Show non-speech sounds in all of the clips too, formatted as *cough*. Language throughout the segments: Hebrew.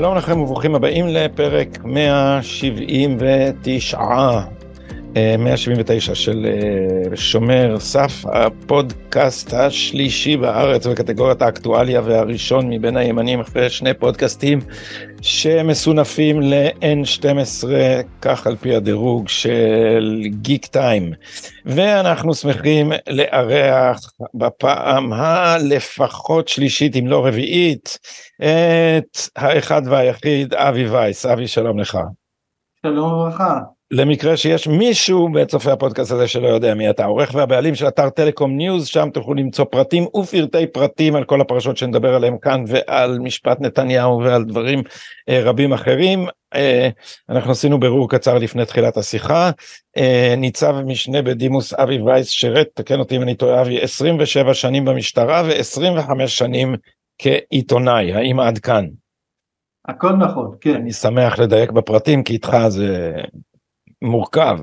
שלום לכם וברוכים הבאים לפרק 179, 179 של אה, שומר סף, הפודקאסט השלישי בארץ בקטגוריית האקטואליה והראשון מבין הימנים אחרי שני פודקאסטים שמסונפים ל-N12, כך על פי הדירוג של גיק טיים. ואנחנו שמחים לארח בפעם הלפחות שלישית אם לא רביעית את האחד והיחיד אבי וייס. אבי שלום לך. שלום וברכה. למקרה שיש מישהו בצופי הפודקאסט הזה שלא יודע מי אתה, העורך והבעלים של אתר טלקום ניוז, שם תוכלו למצוא פרטים ופרטי פרטים על כל הפרשות שנדבר עליהם כאן ועל משפט נתניהו ועל דברים אה, רבים אחרים. אה, אנחנו עשינו בירור קצר לפני תחילת השיחה. אה, ניצב משנה בדימוס אבי וייס שירת, תקן אותי אם אני טועה אבי, 27 שנים במשטרה ו-25 שנים כעיתונאי, האם עד כאן? הכל נכון, כן. אני שמח לדייק בפרטים כי איתך זה מורכב.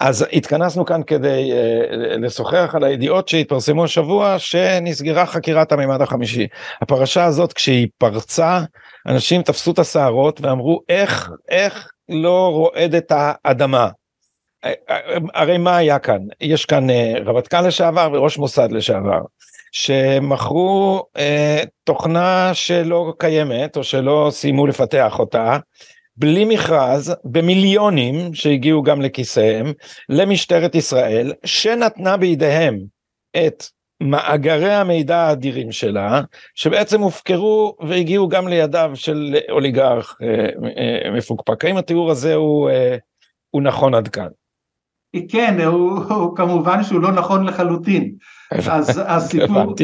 אז התכנסנו כאן כדי uh, לשוחח על הידיעות שהתפרסמו השבוע שנסגרה חקירת הממד החמישי. הפרשה הזאת כשהיא פרצה אנשים תפסו את השערות ואמרו איך איך לא רועדת האדמה. הרי מה היה כאן? יש כאן רמטכ"ל לשעבר וראש מוסד לשעבר שמכרו תוכנה שלא קיימת או שלא סיימו לפתח אותה בלי מכרז במיליונים שהגיעו גם לכיסיהם למשטרת ישראל שנתנה בידיהם את מאגרי המידע האדירים שלה שבעצם הופקרו והגיעו גם לידיו של אוליגרך אה, אה, מפוקפק. האם התיאור הזה הוא, אה, הוא נכון עד כאן? כן הוא, הוא כמובן שהוא לא נכון לחלוטין. אז הסיפור,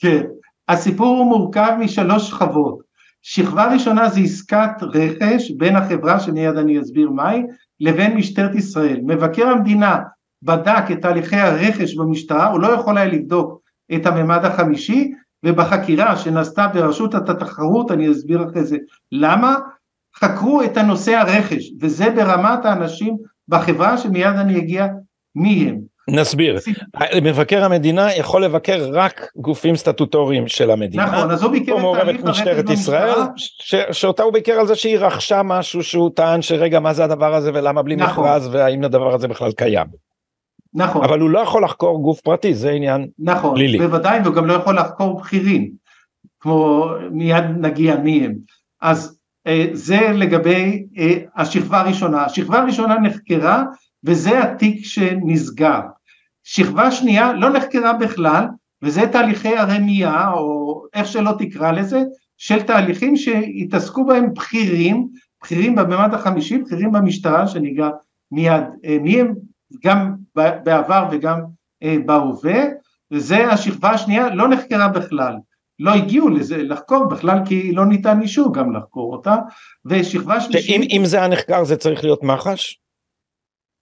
כן, הסיפור הוא מורכב משלוש שכבות שכבה ראשונה זה עסקת רכש בין החברה שמיד אני אסביר מהי לבין משטרת ישראל. מבקר המדינה בדק את תהליכי הרכש במשטרה, הוא לא יכול היה לבדוק את הממד החמישי ובחקירה שנעשתה ברשות התחרות, אני אסביר אחרי זה למה, חקרו את הנושא הרכש וזה ברמת האנשים בחברה שמיד אני אגיע מי הם. נסביר, מבקר המדינה יכול לבקר רק גופים סטטוטוריים של המדינה, נכון, אז הוא ביקר את תהליך משטרת ישראל, שאותה הוא ביקר על זה שהיא רכשה משהו שהוא טען שרגע מה זה הדבר הזה ולמה בלי נכון. מכרז והאם הדבר הזה בכלל קיים. נכון. אבל הוא לא יכול לחקור גוף פרטי, זה עניין נכון, פלילי. נכון, בוודאי, והוא גם לא יכול לחקור בכירים, כמו מיד נגיע מי הם. אז אה, זה לגבי אה, השכבה הראשונה. השכבה הראשונה נחקרה וזה התיק שנסגר. שכבה שנייה לא נחקרה בכלל, וזה תהליכי הרמייה, או איך שלא תקרא לזה, של תהליכים שהתעסקו בהם בכירים, בכירים בממד החמישי, בכירים במשטרה, שניגע מיד אה, מי הם, גם בעבר וגם אה, בהווה, וזה השכבה השנייה, לא נחקרה בכלל. לא הגיעו לזה לחקור בכלל כי לא ניתן אישור גם לחקור אותה ושכבה שלישית אם זה הנחקר זה צריך להיות מח"ש?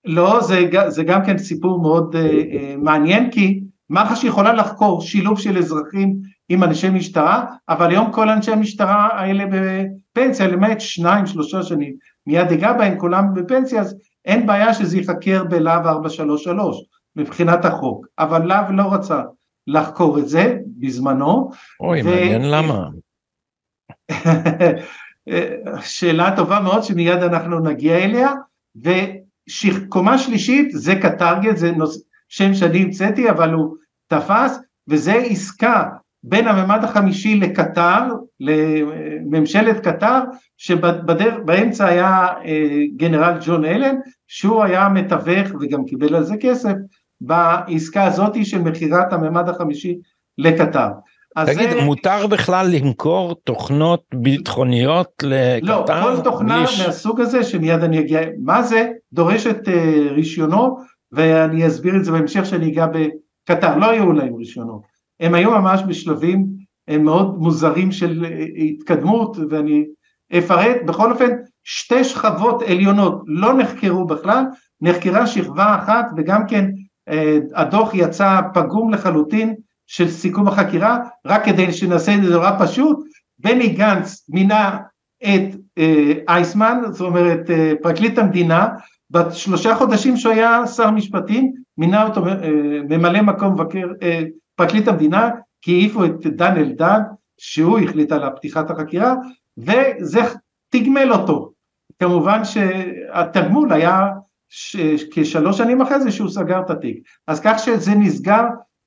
לא, זה, זה גם כן סיפור מאוד uh, uh, מעניין כי מח"ש יכולה לחקור שילוב של אזרחים עם אנשי משטרה, אבל היום כל אנשי המשטרה האלה בפנסיה, למעט שניים שלושה שאני מיד אגע בהם, כולם בפנסיה, אז אין בעיה שזה ייחקר בלהב 433 מבחינת החוק, אבל להב לא רצה לחקור את זה בזמנו. אוי, ו... מעניין למה. *laughs* *laughs* שאלה טובה מאוד שמיד אנחנו נגיע אליה, ו... קומה שלישית זה קטרגט, זה נוס, שם שאני המצאתי אבל הוא תפס, וזה עסקה בין הממד החמישי לקטר, לממשלת קטר, שבאמצע היה אה, גנרל ג'ון אלן, שהוא היה מתווך וגם קיבל על זה כסף, בעסקה הזאתי של מכירת הממד החמישי לקטר. תגיד, זה... מותר בכלל למכור תוכנות ביטחוניות לקטר? לא, כל תוכנה בלי... מהסוג הזה, שמיד אני אגיע, מה זה, דורשת uh, רישיונו, ואני אסביר את זה בהמשך שאני אגע בקטר, לא היו להם רישיונות, הם היו ממש בשלבים הם מאוד מוזרים של uh, התקדמות, ואני אפרט, בכל אופן, שתי שכבות עליונות לא נחקרו בכלל, נחקרה שכבה אחת, וגם כן uh, הדוח יצא פגום לחלוטין, של סיכום החקירה, רק כדי שנעשה את זה נורא פשוט, בני גנץ מינה את אה, אייסמן, זאת אומרת אה, פרקליט המדינה, בשלושה חודשים שהוא היה שר משפטים, מינה אותו אה, ממלא מקום מבקר, אה, פרקליט המדינה, כי העיפו את דן אלדד, שהוא החליט על פתיחת החקירה, וזה תגמל אותו. כמובן שהתגמול היה ש... כשלוש שנים אחרי זה שהוא סגר את התיק. אז כך שזה נסגר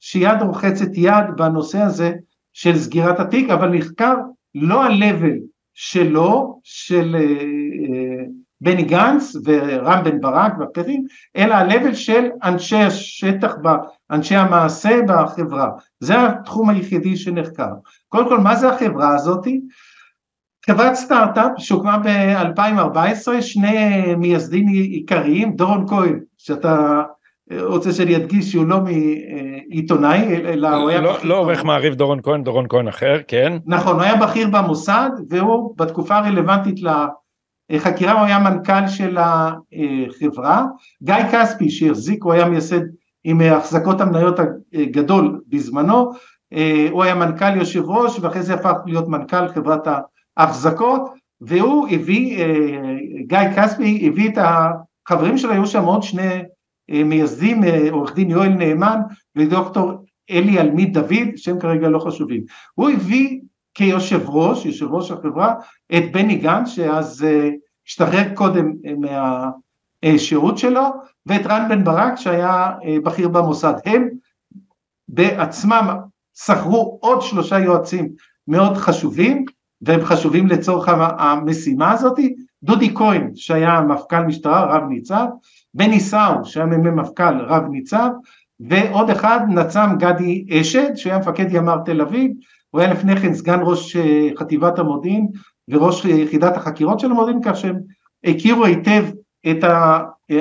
שיד רוחצת יד בנושא הזה של סגירת התיק, אבל נחקר לא ה-level שלו, של אה, אה, בני גנץ ורם בן ברק ואחרים, אלא ה-level של אנשי השטח, אנשי המעשה בחברה. זה התחום היחידי שנחקר. קודם כל, מה זה החברה הזאתי? חברת סטארט-אפ שהוקמה ב-2014, שני מייסדים עיקריים, דורון כהן, שאתה רוצה שאני אדגיש שהוא לא מעיתונאי, אלא הוא היה... לא, לא עורך מעריב דורון כהן, דורון כהן אחר, כן. נכון, הוא היה בכיר במוסד, והוא בתקופה הרלוונטית לחקירה, הוא היה מנכ"ל של החברה. גיא כספי שהחזיק, הוא היה מייסד עם החזקות המניות הגדול בזמנו, הוא היה מנכ"ל יושב ראש ואחרי זה הפך להיות מנכ"ל חברת ההחזקות והוא הביא, גיא כספי הביא את החברים שלו, היו שם עוד שני אה, מייסדים אה, עורך דין יואל נאמן ודוקטור אלי אלמיד דוד שהם כרגע לא חשובים. הוא הביא כיושב ראש, יושב ראש החברה, את בני גנץ שאז אה, השתחרר קודם מהשירות שלו ואת רן בן ברק שהיה בכיר במוסד. הם בעצמם שכרו עוד שלושה יועצים מאוד חשובים והם חשובים לצורך המשימה הזאתי, דודי כהן שהיה מפכ"ל משטרה רב ניצב בני סאו שהיה מ"מ מפכ"ל רב ניצב ועוד אחד נצ"ם גדי אשד שהיה מפקד ימ"ר תל אביב הוא היה לפני כן סגן ראש אה, חטיבת המודיעין וראש יחידת החקירות של המודיעין כך שהם הכירו היטב את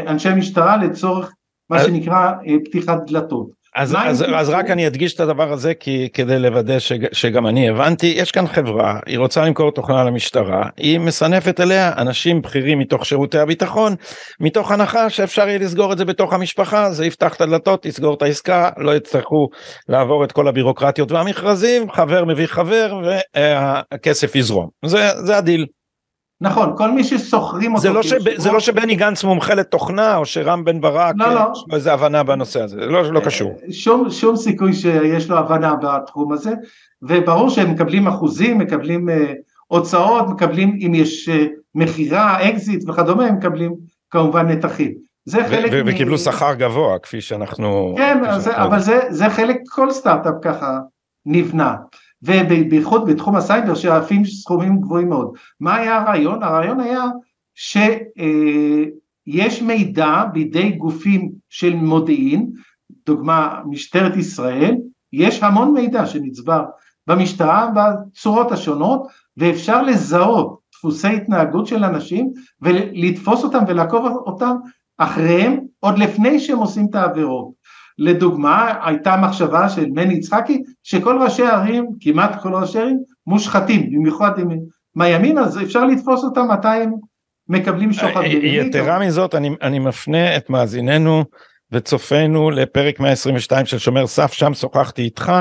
אנשי המשטרה לצורך מה שנקרא אה, פתיחת דלתות. אז, אז, אז רק אני אדגיש את הדבר הזה כי כדי לוודא שג, שגם אני הבנתי יש כאן חברה היא רוצה למכור תוכנה למשטרה היא מסנפת אליה אנשים בכירים מתוך שירותי הביטחון מתוך הנחה שאפשר יהיה לסגור את זה בתוך המשפחה זה יפתח את הדלתות יסגור את העסקה לא יצטרכו לעבור את כל הבירוקרטיות והמכרזים חבר מביא חבר והכסף יזרום זה זה הדיל. נכון, כל מי ששוכרים אותו... זה לא, שב, זה לא שבני גנץ מומחה לתוכנה, או שרם בן ברק, לא, לא. יש לו איזה הבנה בנושא הזה, זה לא, לא קשור. שום, שום סיכוי שיש לו הבנה בתחום הזה, וברור שהם מקבלים אחוזים, מקבלים אה, הוצאות, מקבלים, אם יש אה, מכירה, אקזיט וכדומה, הם מקבלים כמובן נתחים. זה חלק... מ... וקיבלו שכר גבוה, כפי שאנחנו... כן, זה, אבל זה, זה חלק, כל סטארט-אפ ככה נבנה. ובייחוד בתחום הסייבר שעפים סכומים גבוהים מאוד. מה היה הרעיון? הרעיון היה שיש מידע בידי גופים של מודיעין, דוגמה משטרת ישראל, יש המון מידע שנצבר במשטרה בצורות השונות ואפשר לזהות דפוסי התנהגות של אנשים ולתפוס אותם ולעקוב אותם אחריהם עוד לפני שהם עושים את העבירות. לדוגמה הייתה מחשבה של מני יצחקי שכל ראשי הערים, כמעט כל ראשי הערים, מושחתים, במיוחד עם מהימין אז אפשר לתפוס אותם מתי הם מקבלים שוחד. אה, יתרה מזאת אני, אני מפנה את מאזיננו וצופינו לפרק 122 של שומר סף שם שוחחתי איתך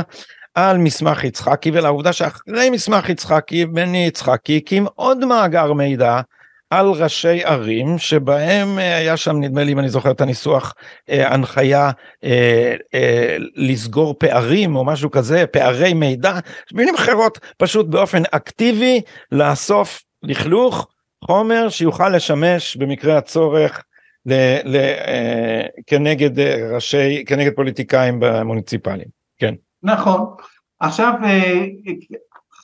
על מסמך יצחקי ולעובדה שאחרי מסמך יצחקי בני יצחקי הקים עוד מאגר מידע על ראשי ערים שבהם אה, היה שם נדמה לי אם אני זוכר את הניסוח אה, הנחיה אה, לסגור פערים או משהו כזה פערי מידע במילים אחרות פשוט באופן אקטיבי לאסוף לכלוך חומר שיוכל לשמש במקרה הצורך ל, ל, כנגד ראשי כנגד פוליטיקאים במוניציפליים. כן. נכון. עכשיו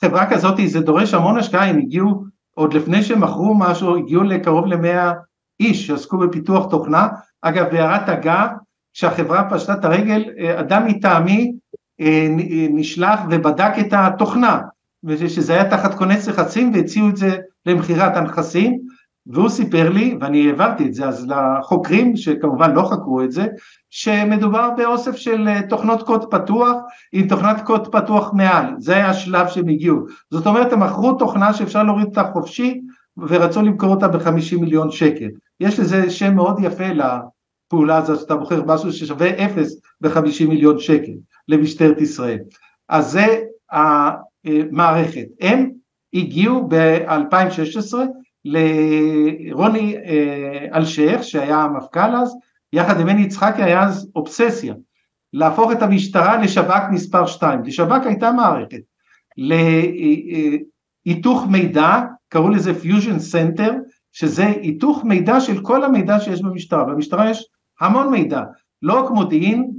חברה כזאת זה דורש המון השקעה אם הגיעו עוד לפני שמכרו משהו הגיעו לקרוב למאה איש שעסקו בפיתוח תוכנה, אגב בהערת אגב כשהחברה פשטה את הרגל אדם מטעמי אה, נשלח ובדק את התוכנה ושזה היה תחת כונס לחצים והציעו את זה למכירת הנכסים והוא סיפר לי, ואני העברתי את זה אז לחוקרים, שכמובן לא חקרו את זה, שמדובר באוסף של אה, תוכנות קוד פתוח עם תוכנת קוד פתוח מעל, זה היה השלב שהם הגיעו. זאת אומרת, הם מכרו תוכנה שאפשר להוריד אותה חופשי, ורצו למכור אותה ב-50 מיליון שקל. יש לזה שם מאוד יפה לפעולה הזאת, שאתה בוחר משהו ששווה אפס ב-50 מיליון שקל למשטרת ישראל. אז זה המערכת. הם הגיעו ב-2016 לרוני אה, אלשיך שהיה המפכ"ל אז, יחד עם מני יצחקי היה אז אובססיה, להפוך את המשטרה לשב"כ מספר 2, לשב"כ הייתה מערכת, היתוך מידע, קראו לזה fusion center, שזה היתוך מידע של כל המידע שיש במשטרה, במשטרה יש המון מידע, לא רק מודיעין,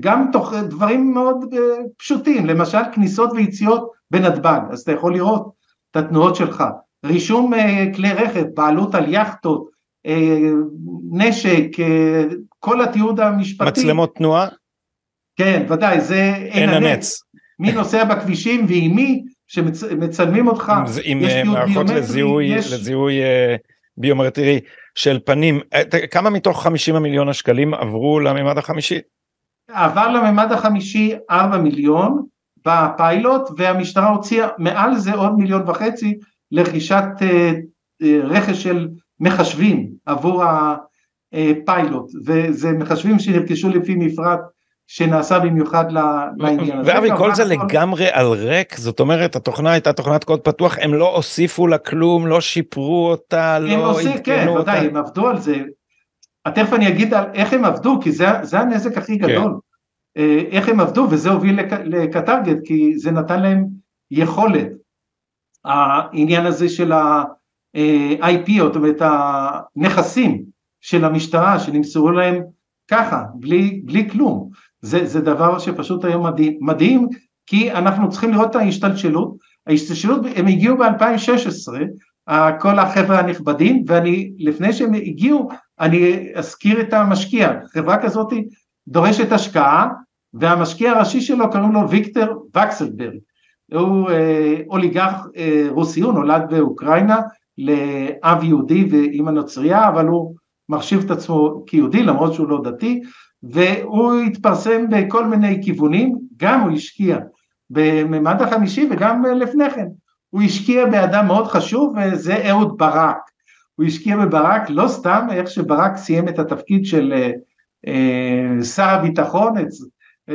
גם תוך דברים מאוד אה, פשוטים, למשל כניסות ויציאות בנתב"ג, אז אתה יכול לראות את התנועות שלך, רישום אה, כלי רכב, בעלות על יכטות, אה, נשק, כל התיעוד המשפטי. מצלמות תנועה? כן, ודאי, זה אין הנץ. מי נוסע בכבישים ועם מי שמצלמים אותך, עם, ביומטרי, לזיהוי, יש... לזיהוי ביומטרי של פנים, כמה מתוך 50 המיליון השקלים עברו לממד החמישי? עבר לממד החמישי 4 מיליון בפיילוט והמשטרה הוציאה מעל זה עוד מיליון וחצי לרכישת אה, אה, רכש של מחשבים עבור הפיילוט וזה מחשבים שנרכשו לפי מפרט שנעשה במיוחד לעניין הזה. ואבי כל זה לגמרי על ריק זאת אומרת התוכנה הייתה תוכנת קוד פתוח הם לא הוסיפו לה כלום לא שיפרו אותה לא עדכנו כן, אותה. ודאי הם עבדו על זה תכף אני אגיד על איך הם עבדו, כי זה, זה הנזק הכי כן. גדול. כן. איך הם עבדו, וזה הוביל לקטרגט, כי זה נתן להם יכולת. העניין הזה של ה-IP, זאת אומרת הנכסים של המשטרה שנמסרו להם ככה, בלי, בלי כלום. זה, זה דבר שפשוט היום מדהים, מדהים, כי אנחנו צריכים לראות את ההשתלשלות. ההשתלשלות, הם הגיעו ב-2016, כל החבר'ה הנכבדים, ואני, לפני שהם הגיעו, אני אזכיר את המשקיע, חברה כזאת דורשת השקעה, והמשקיע הראשי שלו קוראים לו ויקטר וקסלברג, הוא אה, אוליגרך אה, רוסי, הוא נולד באוקראינה לאב יהודי ואימא נוצרייה, אבל הוא מחשיב את עצמו כיהודי למרות שהוא לא דתי, והוא התפרסם בכל מיני כיוונים, גם הוא השקיע בממד החמישי וגם לפני כן, הוא השקיע באדם מאוד חשוב וזה אהוד ברק, הוא השקיע בברק לא סתם איך שברק סיים את התפקיד של אה, אה, שר הביטחון אצל,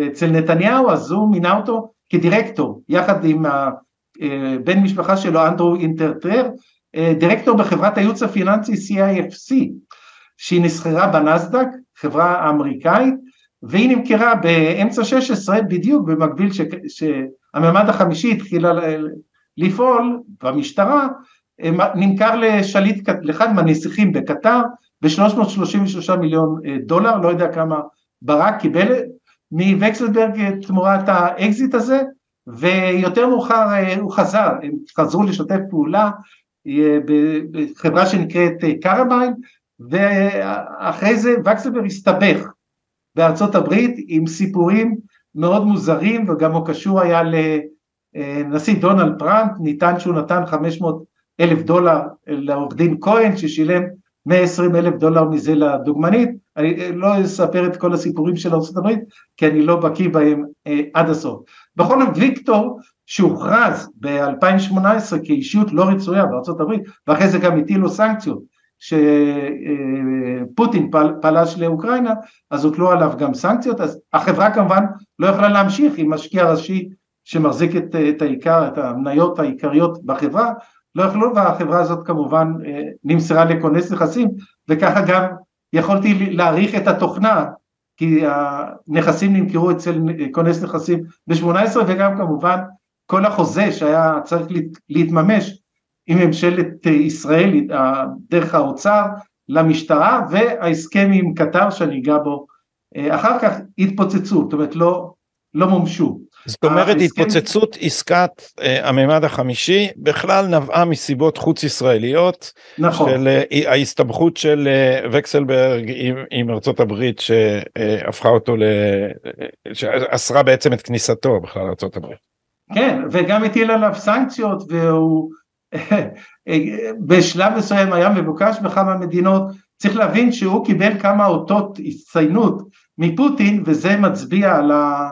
אצל נתניהו אז הוא מינה אותו כדירקטור יחד עם אה, בן משפחה שלו אנדרו אינטרטרר אה, דירקטור בחברת הייעוץ הפיננסי CIFC שהיא נסחרה בנסדק חברה אמריקאית והיא נמכרה באמצע 16 בדיוק במקביל ש, שהממד החמישי התחילה לפעול במשטרה נמכר לשליט, לאחד מהנסיכים בקטר ב-333 מיליון אה, דולר, לא יודע כמה ברק קיבל מווקסלברג תמורת האקזיט הזה, ויותר מאוחר אה, הוא חזר, הם חזרו לשתף פעולה אה, בחברה שנקראת קרביין, ואחרי זה וקסלברג הסתבך בארצות הברית עם סיפורים מאוד מוזרים, וגם הוא קשור היה לנשיא דונלד טראמפ, ניתן שהוא נתן 500 אלף דולר לעורך דין כהן ששילם 120 אלף דולר מזה לדוגמנית, אני לא אספר את כל הסיפורים של ארה"ב כי אני לא בקיא בהם אה, עד הסוף. בכל זאת ויקטור שהוכרז ב-2018 כאישיות לא רצויה בארה"ב ואחרי זה גם הטילו סנקציות שפוטין פל, פלש לאוקראינה אז הוטלו עליו גם סנקציות אז החברה כמובן לא יכולה להמשיך עם משקיע ראשי שמחזיק את, את העיקר, את המניות העיקריות בחברה לא יכלו והחברה הזאת כמובן אה, נמסרה לכונס נכסים וככה גם יכולתי להעריך את התוכנה כי הנכסים נמכרו אצל כונס נכסים ב-18 וגם כמובן כל החוזה שהיה צריך להתממש עם ממשלת ישראל דרך האוצר למשטרה וההסכם עם קטר שאני אגע בו אה, אחר כך התפוצצו, זאת אומרת לא, לא מומשו. זאת אומרת התפוצצות עסקת uh, הממד החמישי בכלל נבעה מסיבות חוץ ישראליות נכון של uh, ההסתבכות של uh, וקסלברג עם, עם ארצות הברית שהפכה אותו ל... שאסרה בעצם את כניסתו בכלל לארצות הברית. כן וגם הטיל עליו סנקציות והוא בשלב מסוים היה מבוקש בכמה מדינות צריך להבין שהוא קיבל כמה אותות הצטיינות מפוטין וזה מצביע על ה...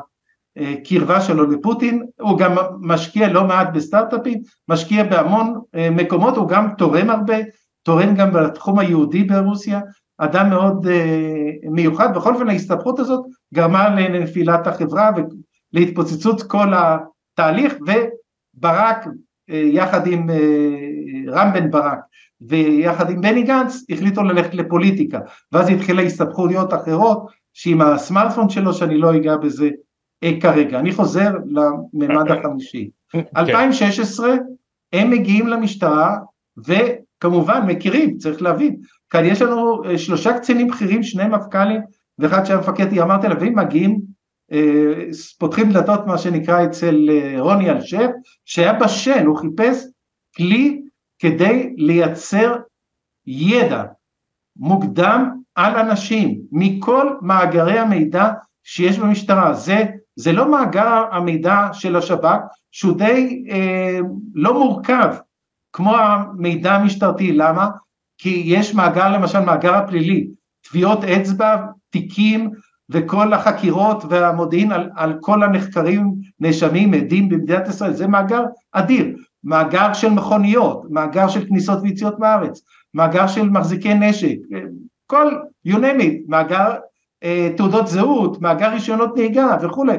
קרבה שלו לפוטין, הוא גם משקיע לא מעט בסטארט-אפים, משקיע בהמון אה, מקומות, הוא גם תורם הרבה, תורם גם בתחום היהודי ברוסיה, אדם מאוד אה, מיוחד, בכל אופן ההסתבכות הזאת גרמה לנפילת החברה ולהתפוצצות כל התהליך, וברק אה, יחד עם רם בן ברק ויחד עם בני גנץ החליטו ללכת לפוליטיקה, ואז התחילה הסתבכויות אחרות שעם הסמארטפון שלו שאני לא אגע בזה כרגע. אני חוזר לממד החמישי. 2016 כן. הם מגיעים למשטרה וכמובן מכירים, צריך להבין, כאן יש לנו אה, שלושה קצינים בכירים, שני מפכ"לים ואחד שהיה מפקד, אמרתי לה, ואם מגיעים, אה, פותחים דלתות מה שנקרא אצל אה, רוני אלשף, שהיה בשל, הוא חיפש כלי כדי לייצר ידע מוקדם על אנשים מכל מאגרי המידע שיש במשטרה, זה, זה לא מאגר המידע של השב"כ שהוא די אה, לא מורכב כמו המידע המשטרתי, למה? כי יש מאגר למשל מאגר הפלילי, טביעות אצבע, תיקים וכל החקירות והמודיעין על, על כל הנחקרים, נאשמים, עדים במדינת ישראל, זה מאגר אדיר, מאגר של מכוניות, מאגר של כניסות ויציאות מארץ, מאגר של מחזיקי נשק, כל, you name it, מאגר אה, תעודות זהות, מאגר רישיונות נהיגה וכולי,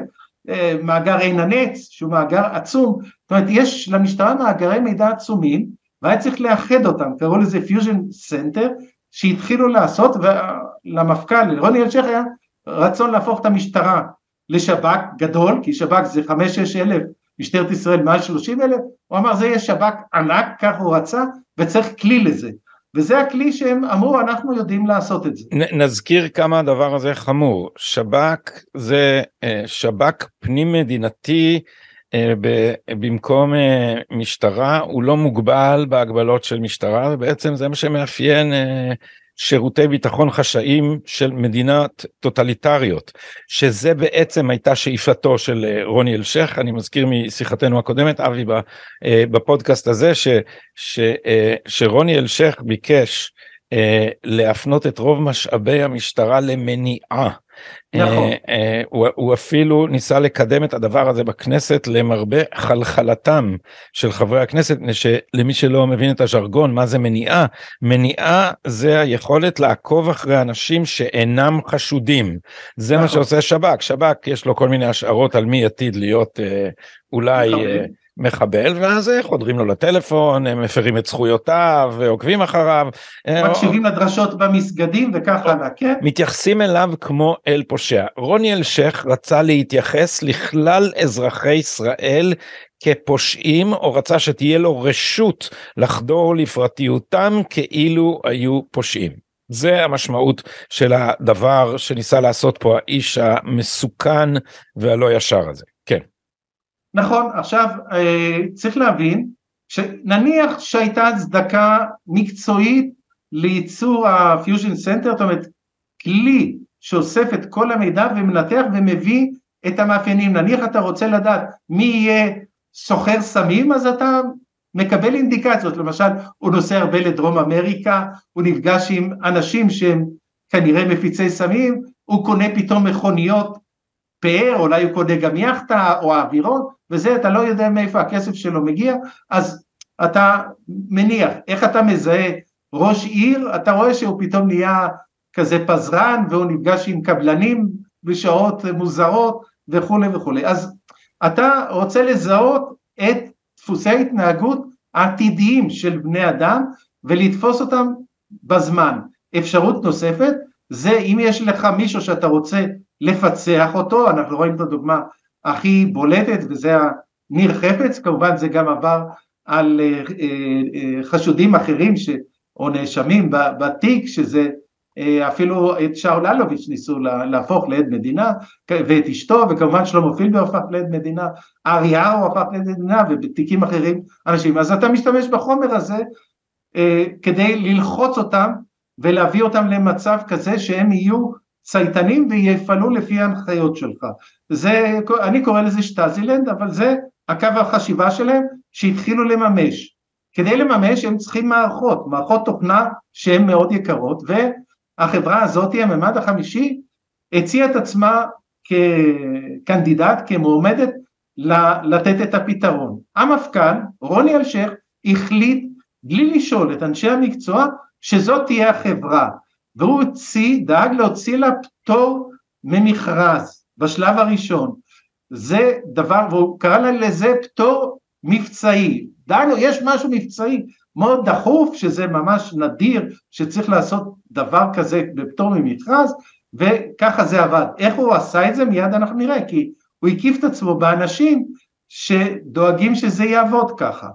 אה, מאגר עין הנץ שהוא מאגר עצום, זאת אומרת יש למשטרה מאגרי מידע עצומים והיה צריך לאחד אותם, קראו לזה fusion center, שהתחילו לעשות ולמפכ"ל, לרוני אלשיך היה רצון להפוך את המשטרה לשב"כ גדול, כי שב"כ זה 5-6 אלף, משטרת ישראל מעל 30 אלף, הוא אמר זה יהיה שב"כ ענק, כך הוא רצה, וצריך כלי לזה. וזה הכלי שהם אמרו אנחנו יודעים לעשות את זה. נזכיר כמה הדבר הזה חמור, שב"כ זה אה, שב"כ פנים מדינתי אה, במקום אה, משטרה הוא לא מוגבל בהגבלות של משטרה ובעצם זה מה שמאפיין שירותי ביטחון חשאיים של מדינת טוטליטריות שזה בעצם הייתה שאיפתו של אה, רוני אלשיך. אני מזכיר משיחתנו הקודמת אבי בפודקאסט הזה ש, ש, אה, שרוני אלשיך ביקש אה, להפנות את רוב משאבי המשטרה למניעה נכון. אה, אה, הוא, הוא אפילו ניסה לקדם את הדבר הזה בכנסת למרבה חלחלתם של חברי הכנסת, שלמי שלא מבין את הז'רגון, מה זה מניעה? מניעה זה היכולת לעקוב אחרי אנשים שאינם חשודים. זה נכון. מה שעושה שב"כ, שב"כ יש לו כל מיני השערות על מי עתיד להיות אה, אולי... נכון. אה, מחבל ואז חודרים לו לטלפון הם מפרים את זכויותיו ועוקבים אחריו. מקשיבים לדרשות במסגדים וכך הלאה כן. מתייחסים אליו כמו אל פושע. רוני אלשיך רצה להתייחס לכלל אזרחי ישראל כפושעים או רצה שתהיה לו רשות לחדור לפרטיותם כאילו היו פושעים. זה המשמעות של הדבר שניסה לעשות פה האיש המסוכן והלא ישר הזה. כן. נכון, עכשיו אה, צריך להבין שנניח שהייתה הצדקה מקצועית לייצור ה fusion center, זאת אומרת כלי שאוסף את כל המידע ומנתח ומביא את המאפיינים, נניח אתה רוצה לדעת מי יהיה סוחר סמים אז אתה מקבל אינדיקציות, למשל הוא נוסע הרבה לדרום אמריקה, הוא נפגש עם אנשים שהם כנראה מפיצי סמים, הוא קונה פתאום מכוניות פאר, אולי הוא קונה גם יאכטה או אווירון, וזה אתה לא יודע מאיפה הכסף שלו מגיע, אז אתה מניח, איך אתה מזהה ראש עיר, אתה רואה שהוא פתאום נהיה כזה פזרן והוא נפגש עם קבלנים בשעות מוזרות וכולי וכולי, אז אתה רוצה לזהות את דפוסי ההתנהגות העתידיים של בני אדם ולתפוס אותם בזמן. אפשרות נוספת זה אם יש לך מישהו שאתה רוצה לפצח אותו, אנחנו רואים את הדוגמה הכי בולטת וזה ניר חפץ, כמובן זה גם עבר על אה, אה, אה, חשודים אחרים ש, או נאשמים בתיק שזה אפילו את שאול אלוביץ' ניסו להפוך לעד מדינה ואת אשתו וכמובן שלמה פילבר הפך לעד מדינה, ארי הרו הפך לעד מדינה ובתיקים אחרים אנשים, אז אתה משתמש בחומר הזה כדי ללחוץ אותם ולהביא אותם למצב כזה שהם יהיו צייתנים ויפעלו לפי ההנחיות שלך. זה, אני קורא לזה שטזילנד, אבל זה הקו החשיבה שלהם שהתחילו לממש. כדי לממש הם צריכים מערכות, מערכות תוכנה שהן מאוד יקרות, והחברה הזאת, הממד החמישי, הציעה את עצמה כקנדידט, כמועמדת, לתת את הפתרון. המפכ"ל, רוני אלשיך, החליט בלי לשאול את אנשי המקצוע שזאת תהיה החברה. והוא הוציא, דאג להוציא לה פטור ממכרז בשלב הראשון. זה דבר, והוא קרא לה לזה פטור מבצעי. דאגנו, יש משהו מבצעי מאוד דחוף, שזה ממש נדיר, שצריך לעשות דבר כזה בפטור ממכרז, וככה זה עבד. איך הוא עשה את זה? מיד אנחנו נראה, כי הוא הקיף את עצמו באנשים שדואגים שזה יעבוד ככה.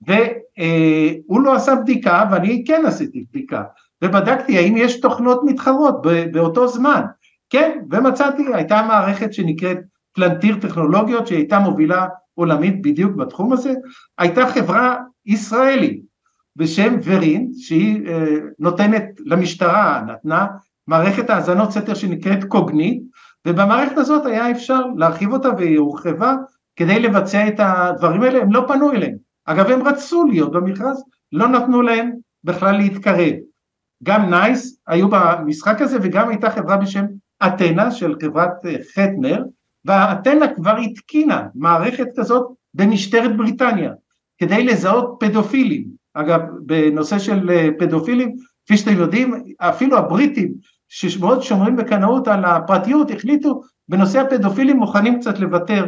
והוא לא עשה בדיקה ואני כן עשיתי בדיקה ובדקתי האם יש תוכנות מתחרות באותו זמן, כן, ומצאתי, הייתה מערכת שנקראת פלנטיר טכנולוגיות שהייתה מובילה עולמית בדיוק בתחום הזה, הייתה חברה ישראלית בשם ורין שהיא אה, נותנת למשטרה, נתנה מערכת האזנות סתר שנקראת קוגנית ובמערכת הזאת היה אפשר להרחיב אותה והיא הורחבה כדי לבצע את הדברים האלה, הם לא פנו אליהם, אגב הם רצו להיות במכרז, לא נתנו להם בכלל להתקרב, גם נייס היו במשחק הזה וגם הייתה חברה בשם אתנה של חברת אה, חטנר ואתנה כבר התקינה מערכת כזאת במשטרת בריטניה כדי לזהות פדופילים, אגב בנושא של אה, פדופילים כפי שאתם יודעים אפילו הבריטים שמאוד שומרים בקנאות על הפרטיות החליטו בנושא הפדופילים מוכנים קצת לוותר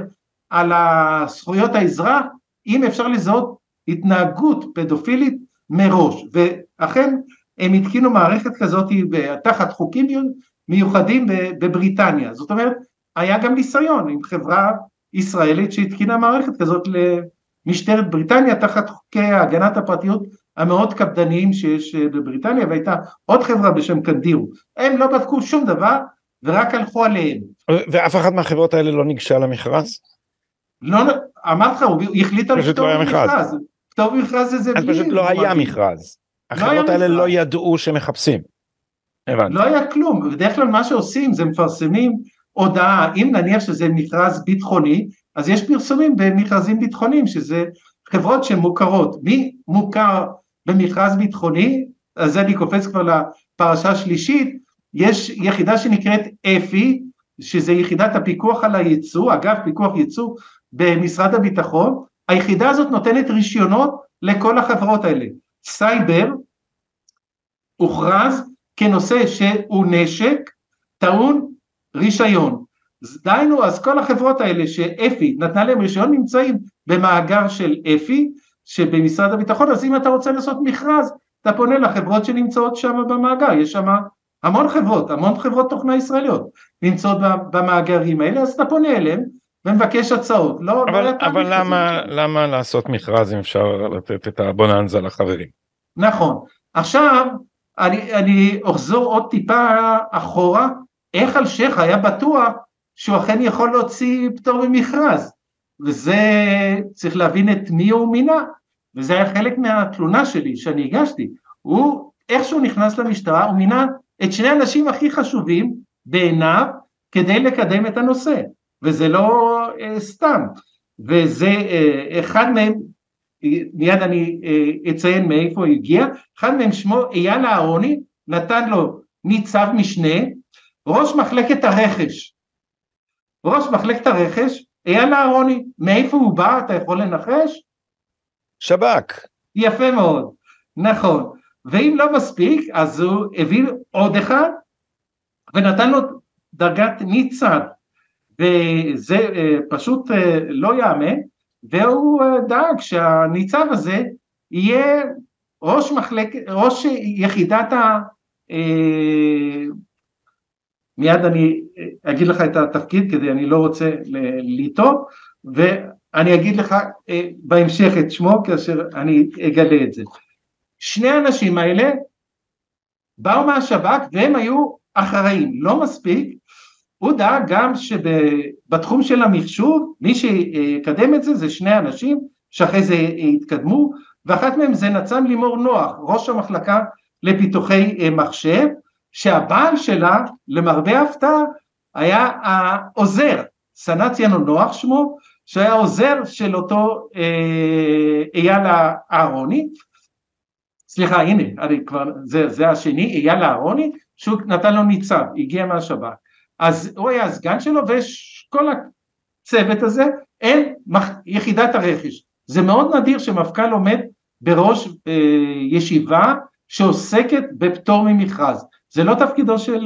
על זכויות האזרח אם אפשר לזהות התנהגות פדופילית מראש. ואכן הם התקינו מערכת כזאת תחת חוקים מיוחדים בבריטניה זאת אומרת היה גם ניסיון עם חברה ישראלית שהתקינה מערכת כזאת למשטרת בריטניה תחת חוקי הגנת הפרטיות המאוד קפדניים שיש אה, בבריטניה והייתה עוד חברה בשם קנדירו הם לא בדקו שום דבר ורק הלכו עליהם. ואף אחת מהחברות האלה לא ניגשה למכרז? לא, אמרתי לך, הוא החליט על פטור לא ממכרז. פטור ממכרז זה אז פשוט לא היה מכרז. לא החברות האלה לא ידעו שמחפשים. הבנתי. לא היה כלום, בדרך כלל מה שעושים זה מפרסמים הודעה, אם נניח שזה מכרז ביטחוני, אז יש פרסומים במכרזים ביטחוניים שזה חברות שמוכרות. מי מוכר במכרז ביטחוני, אז אני קופץ כבר לפרשה השלישית, יש יחידה שנקראת אפי, שזה יחידת הפיקוח על הייצוא, אגב פיקוח ייצוא במשרד הביטחון, היחידה הזאת נותנת רישיונות לכל החברות האלה. סייבר הוכרז כנושא שהוא נשק טעון רישיון. דהיינו אז כל החברות האלה שאפי נתנה להם רישיון נמצאים במאגר של אפי שבמשרד הביטחון אז אם אתה רוצה לעשות מכרז אתה פונה לחברות שנמצאות שם במאגר. יש שם המון חברות המון חברות תוכנה ישראליות נמצאות במאגרים האלה אז אתה פונה אליהם ומבקש הצעות. לא אבל, לא אבל למה למה לעשות מכרז אם אפשר לתת את הבוננזה לחברים? נכון. עכשיו אני, אני אחזור עוד טיפה אחורה. איך אלשיך היה בטוח שהוא אכן יכול להוציא פטור ממכרז? וזה צריך להבין את מי הוא מינה. וזה היה חלק מהתלונה שלי שאני הגשתי. הוא איך שהוא נכנס למשטרה הוא מינה את שני האנשים הכי חשובים בעיניו כדי לקדם את הנושא. וזה לא אה, סתם. וזה אה, אחד מהם מיד אני אה, אציין מאיפה הוא הגיע. אחד מהם שמו אייל אהרוני נתן לו ניצב משנה. ראש מחלקת הרכש. ראש מחלקת הרכש אייל אהרוני, מאיפה הוא בא? אתה יכול לנחש? שב"כ. יפה מאוד, נכון, ואם לא מספיק אז הוא הביא עוד אחד ונתן לו דרגת ניצן וזה אה, פשוט אה, לא יאמן והוא אה, דאג שהניצב הזה יהיה ראש מחלק, ראש יחידת ה... מיד אני אגיד לך את התפקיד כדי אני לא רוצה לטעות ואני אגיד לך אה, בהמשך את שמו כאשר אני אגלה את זה. שני האנשים האלה באו מהשב"כ והם היו אחראים, לא מספיק, הוא דאג גם שבתחום של המחשוב מי שיקדם את זה זה שני אנשים שאחרי זה יתקדמו ואחת מהם זה נצן לימור נוח, ראש המחלקה לפיתוחי אה, מחשב שהבעל שלה למרבה ההפתעה היה העוזר, סנ"צ ינון נוח שמו, שהיה עוזר של אותו אה, אייל אהרוני, סליחה הנה אני כבר זה, זה השני אייל אהרוני שהוא נתן לו ניצב הגיע מהשב"כ אז הוא היה הסגן שלו ויש כל הצוות הזה אין יחידת הרכש זה מאוד נדיר שמפכ"ל עומד בראש אה, ישיבה שעוסקת בפטור ממכרז זה לא תפקידו של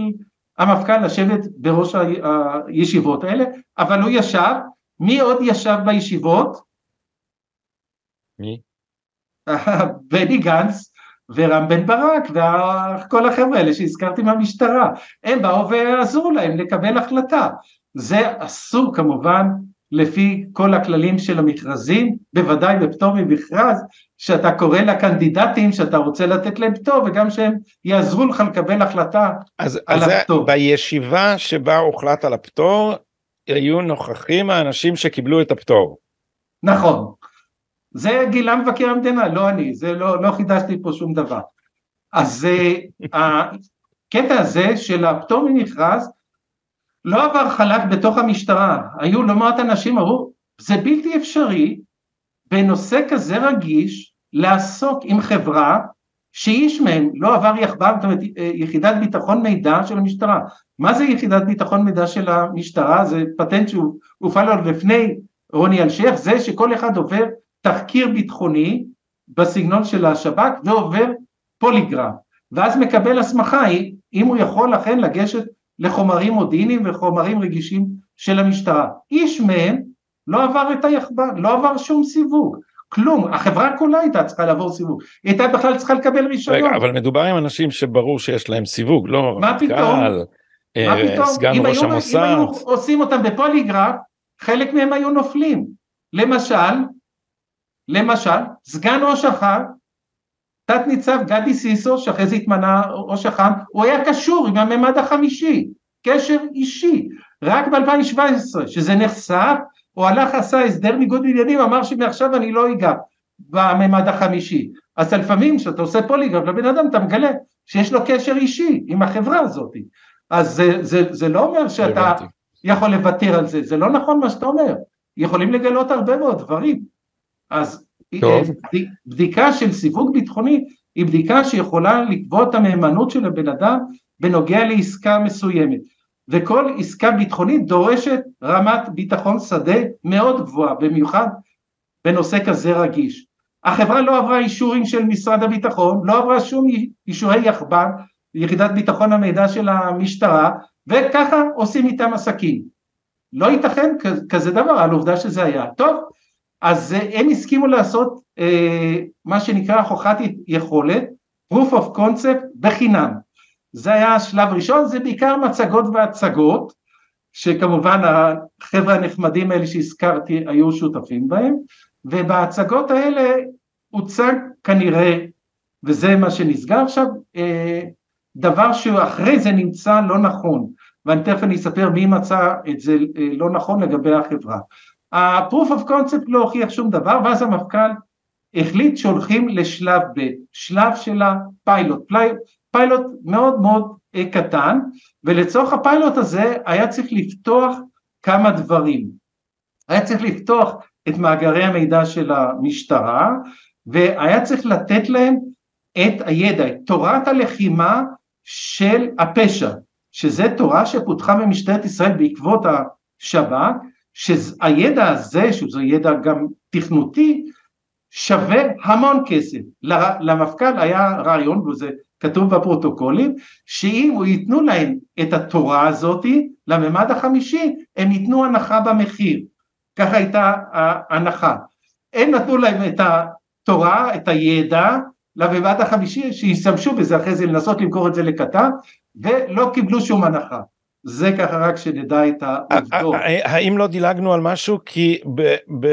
המפכ"ל לשבת בראש הישיבות האלה, אבל הוא ישב, מי עוד ישב בישיבות? מי? בני גנץ ורם בן ברק וכל החבר'ה האלה שהזכרתי מהמשטרה, הם באו ועזרו להם לקבל החלטה. זה אסור כמובן לפי כל הכללים של המכרזים, בוודאי בפטור ממכרז, שאתה קורא לקנדידטים שאתה רוצה לתת להם פטור וגם שהם יעזרו לך לקבל החלטה אז, על אז הפטור. זה, בישיבה שבה הוחלט על הפטור, היו נוכחים האנשים שקיבלו את הפטור. נכון. זה גילה מבקר המדינה, לא אני, זה לא, לא חידשתי פה שום דבר. אז אה, הקטע הזה של הפטור ממכרז לא עבר חלק בתוך המשטרה, היו לא מעט אנשים אמרו, זה בלתי אפשרי בנושא כזה רגיש לעסוק עם חברה שאיש מהם לא עבר יחב"ר, זאת אומרת יחידת ביטחון מידע של המשטרה. מה זה יחידת ביטחון מידע של המשטרה? זה פטנט שהוא הופעל עוד לפני רוני אלשיך, זה שכל אחד עובר תחקיר ביטחוני בסגנון של השב"כ ועובר פוליגרף, ואז מקבל הסמכה אם הוא יכול אכן לגשת לחומרים מודיעיניים וחומרים רגישים של המשטרה. איש מהם לא עבר את היחב"ר, לא עבר שום סיווג, כלום, החברה כולה הייתה צריכה לעבור סיווג, היא הייתה בכלל צריכה לקבל רישיון. רגע, אבל מדובר עם אנשים שברור שיש להם סיווג, לא מה פתאום? קהל, מה אה, פתאום? סגן אם ראש היו- המוסד, אם היו עושים אותם בפוליגרף, חלק מהם היו נופלים. למשל, למשל, סגן ראש אח"ם, תת ניצב גדי סיסו, שאחרי זה התמנה ראש אח"ם, הוא היה קשור עם הממד החמישי, קשר אישי. רק ב-2017, שזה נחשף, הוא הלך עשה הסדר ניגוד עניינים, אמר שמעכשיו אני לא אגע בממד החמישי. אז לפעמים כשאתה עושה פוליגרף לבן אדם אתה מגלה שיש לו קשר אישי עם החברה הזאת. אז זה, זה, זה לא אומר שאתה. יכול לוותר על זה, זה לא נכון מה שאתה אומר, יכולים לגלות הרבה מאוד דברים. אז. אה, בד- בדיקה של סיווג ביטחוני היא בדיקה שיכולה לקבוע את המהימנות של הבן אדם בנוגע לעסקה מסוימת. וכל עסקה ביטחונית דורשת רמת ביטחון שדה מאוד גבוהה, במיוחד בנושא כזה רגיש. החברה לא עברה אישורים של משרד הביטחון, לא עברה שום אישורי יחב"ר, יחידת ביטחון המידע של המשטרה, וככה עושים איתם עסקים. לא ייתכן כזה דבר על עובדה שזה היה. טוב, אז הם הסכימו לעשות אה, מה שנקרא הוכחת יכולת, proof of concept בחינם. זה היה השלב הראשון, זה בעיקר מצגות והצגות, שכמובן החבר'ה הנחמדים האלה שהזכרתי היו שותפים בהם, ובהצגות האלה הוצג כנראה, וזה מה שנסגר עכשיו, אה, דבר שאחרי זה נמצא לא נכון, ואני תכף אני אספר מי מצא את זה אה, לא נכון לגבי החברה. ה-proof of concept לא הוכיח שום דבר, ואז המפכ"ל החליט שהולכים לשלב ב', שלב של הפיילוט, פיילוט מאוד מאוד אה, קטן, ולצורך הפיילוט הזה היה צריך לפתוח כמה דברים. היה צריך לפתוח את מאגרי המידע של המשטרה, והיה צריך לתת להם את הידע, את תורת הלחימה של הפשע, שזה תורה שפותחה במשטרת ישראל בעקבות השב"כ, שהידע הזה, שזה ידע גם תכנותי, שווה המון כסף. למפכ"ל היה רעיון, וזה כתוב בפרוטוקולים, שאם ייתנו להם את התורה הזאתי, לממד החמישי, הם ייתנו הנחה במחיר. ככה הייתה ההנחה. הם נתנו להם את התורה, את הידע, לממד החמישי, שישתמשו בזה אחרי זה לנסות למכור את זה לקטר, ולא קיבלו שום הנחה. זה ככה רק שנדע את העובדות. האם לא דילגנו על משהו? כי ב, ב,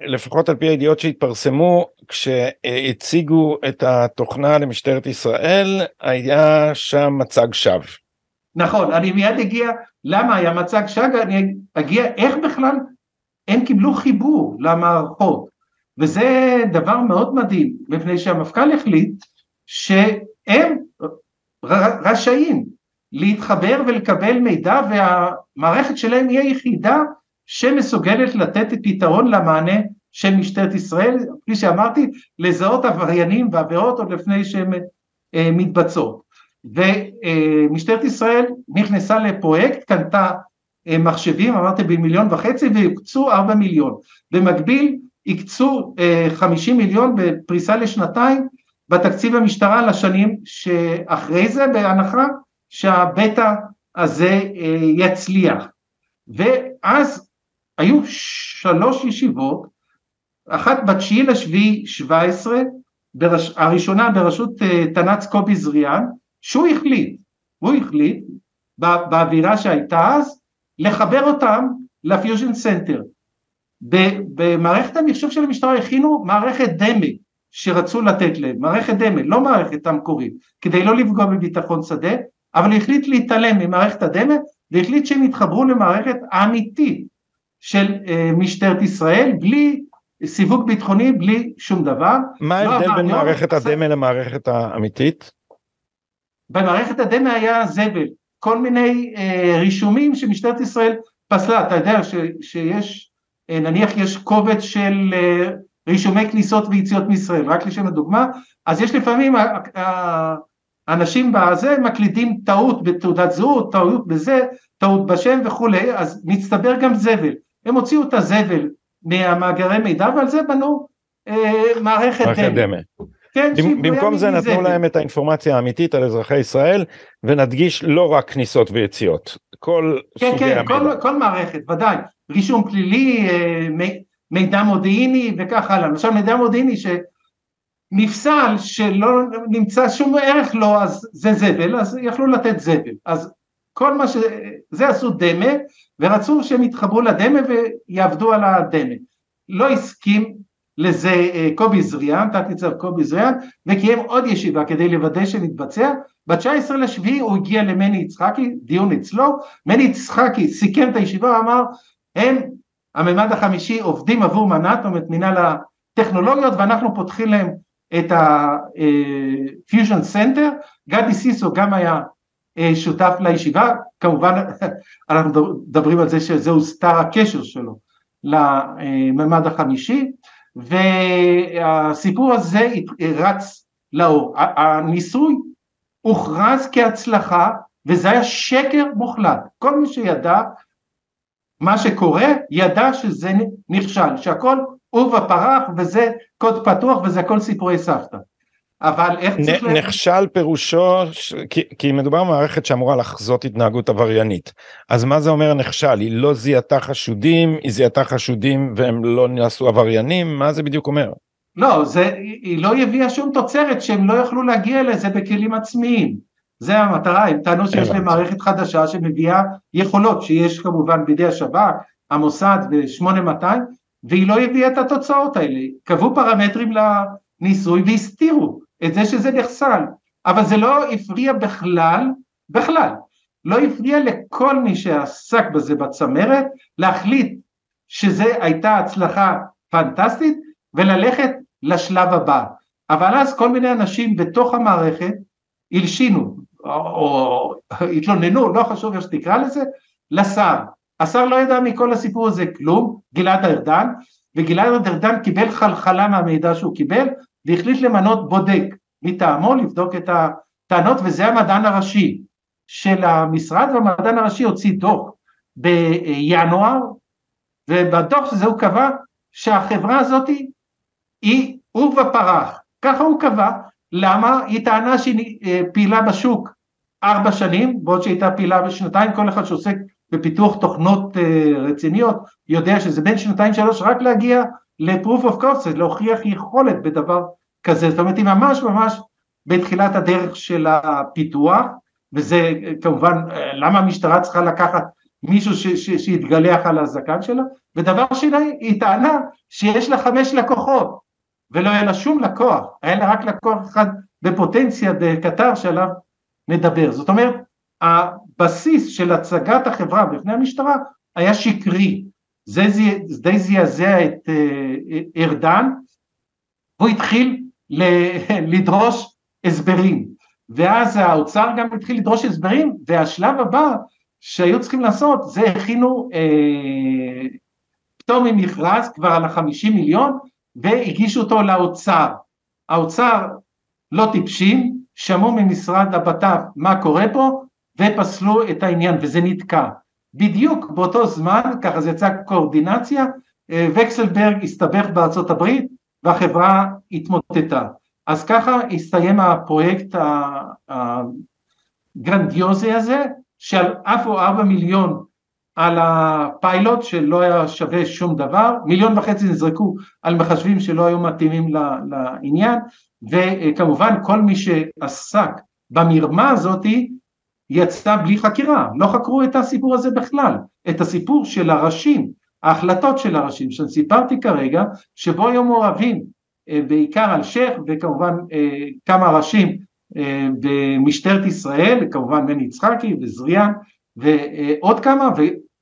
לפחות על פי הידיעות שהתפרסמו כשהציגו את התוכנה למשטרת ישראל היה שם מצג שווא. נכון, אני מיד אגיע, למה היה מצג שג, אני אגיע איך בכלל? הם קיבלו חיבור למערכות, וזה דבר מאוד מדהים, מפני שהמפכ"ל החליט שהם רשאים להתחבר ולקבל מידע והמערכת שלהם היא היחידה שמסוגלת לתת פתרון למענה של משטרת ישראל, כפי שאמרתי, לזהות עבריינים ועבירות עוד לפני שהן אה, מתבצעות. ומשטרת ישראל נכנסה לפרויקט, קנתה אה, מחשבים, אמרתי במיליון וחצי, והקצו ארבע מיליון. במקביל הקצו אה, חמישים מיליון בפריסה לשנתיים בתקציב המשטרה לשנים שאחרי זה, בהנחה שהבטא הזה אה, יצליח. ואז היו שלוש ישיבות, אחת בתשיעי לשביעי שבע עשרה. הראשונה בראשות אה, תנ"צ קובי זריאן, שהוא החליט, הוא החליט, בא, באווירה שהייתה אז, לחבר אותם ל fusion center. במערכת המחשוב של המשטרה הכינו מערכת דמה שרצו לתת להם, מערכת דמה, לא מערכת המקורית, כדי לא לפגוע בביטחון שדה, אבל החליט להתעלם ממערכת הדמה והחליט שהם יתחברו למערכת האמיתית של אה, משטרת ישראל בלי סיווג ביטחוני, בלי שום דבר. מה לא ההבדל לא בין מערכת הדמה למערכת האמיתית? במערכת הדמה היה זבל, כל מיני אה, רישומים שמשטרת ישראל פסלה, אתה יודע ש, שיש, אה, נניח יש קובץ של אה, רישומי כניסות ויציאות מישראל, רק לשם הדוגמה, אז יש לפעמים האנשים בזה מקלידים טעות בתעודת זהות, טעות בזה, טעות בשם וכולי, אז מצטבר גם זבל, הם הוציאו את הזבל מהמאגרי מידע ועל זה בנו אה, מערכת דמה. כן, במקום זה נתנו זבל. להם את האינפורמציה האמיתית על אזרחי ישראל ונדגיש לא רק כניסות ויציאות, כל כן, סוגי כן, המידע. כל, כל מערכת, ודאי, רישום פלילי, אה, מידע מודיעיני וכך הלאה, למשל מידע מודיעיני שנפסל שלא נמצא שום ערך לו אז זה זבל, אז יכלו לתת זבל, אז כל מה ש... זה עשו דמה ורצו שהם יתחברו לדמה ויעבדו על הדמה. לא הסכים לזה אה, קובי זריאן, תת ניצב קובי זריאן, וקיים עוד ישיבה כדי לוודא שנתבצע. ב-19 לשביעי הוא הגיע למני יצחקי, דיון אצלו, מני יצחקי סיכם את הישיבה ואמר, הם, הממד החמישי, עובדים עבור מנ"ט, זאת אומרת מנהל הטכנולוגיות, ואנחנו פותחים להם את ה-Fusion אה, Center, גדי סיסו גם היה אה, שותף לישיבה, כמובן *laughs* אנחנו מדברים על זה שזהו סטאר הקשר שלו לממד החמישי, והסיפור הזה רץ לאור. הניסוי הוכרז כהצלחה וזה היה שקר מוחלט. כל מי שידע מה שקורה ידע שזה נכשל, שהכל עורבא פרח וזה קוד פתוח וזה הכל סיפורי סבתא. אבל איך צריך... נ, נכשל פירושו, ש... כי, כי מדובר במערכת שאמורה לחזות התנהגות עבריינית. אז מה זה אומר נכשל? היא לא זיהתה חשודים, היא זיהתה חשודים והם לא נעשו עבריינים? מה זה בדיוק אומר? לא, זה, היא לא הביאה שום תוצרת שהם לא יכלו להגיע לזה בכלים עצמיים. זה המטרה, הם טענו שיש להם מערכת חדשה שמביאה יכולות שיש כמובן בידי השב"כ, המוסד ו-8200, והיא לא הביאה את התוצאות האלה. קבעו פרמטרים לניסוי והסתירו. את זה שזה נחסל, אבל זה לא הפריע בכלל, בכלל, לא הפריע לכל מי שעסק בזה בצמרת להחליט שזה הייתה הצלחה פנטסטית וללכת לשלב הבא. אבל אז כל מיני אנשים בתוך המערכת הלשינו או, או התלוננו, לא חשוב איך שתקרא לזה, לשר. השר לא ידע מכל הסיפור הזה כלום, גלעד ארדן, וגלעד ארדן קיבל חלחלה מהמידע שהוא קיבל, והחליט למנות בודק מטעמו לבדוק את הטענות וזה המדען הראשי של המשרד והמדען הראשי הוציא דוח בינואר ובדוח הזה הוא קבע שהחברה הזאת היא עורבא פרח, ככה הוא קבע, למה? היא טענה שהיא אה, פעילה בשוק ארבע שנים, בעוד שהיא הייתה פעילה בשנתיים, כל אחד שעוסק בפיתוח תוכנות אה, רציניות יודע שזה בין שנתיים שלוש רק להגיע ל-proof of concept, להוכיח יכולת בדבר כזה, זאת אומרת היא ממש ממש בתחילת הדרך של הפיתוח, וזה כמובן למה המשטרה צריכה לקחת מישהו ש, ש, שיתגלח על הזקן שלה, ודבר שני היא טענה שיש לה חמש לקוחות ולא היה לה שום לקוח, היה לה רק לקוח אחד בפוטנציה בקטר שעליו נדבר, זאת אומרת הבסיס של הצגת החברה בפני המשטרה היה שקרי, זה, די זעזע את אה, ארדן, הוא התחיל *laughs* לדרוש הסברים. ואז האוצר גם התחיל לדרוש הסברים והשלב הבא שהיו צריכים לעשות זה הכינו אה, פטור ממכרז כבר על החמישים מיליון והגישו אותו לאוצר. האוצר לא טיפשים, שמעו ממשרד הבט"פ מה קורה פה ופסלו את העניין וזה נתקע. בדיוק באותו זמן, ככה זה יצא קואורדינציה, אה, וקסלברג הסתבך בארצות הברית והחברה התמוטטה. אז ככה הסתיים הפרויקט הגרנדיוזי הזה, שעל אף או ארבע מיליון על הפיילוט שלא היה שווה שום דבר, מיליון וחצי נזרקו על מחשבים שלא היו מתאימים לעניין, וכמובן כל מי שעסק במרמה הזאתי יצא בלי חקירה, לא חקרו את הסיפור הזה בכלל, את הסיפור של הראשים ההחלטות של הראשים שאני סיפרתי כרגע, שבו היו מעורבים אה, בעיקר אלשיך וכמובן אה, כמה ראשים אה, במשטרת ישראל, כמובן בני יצחקי וזריאן ועוד כמה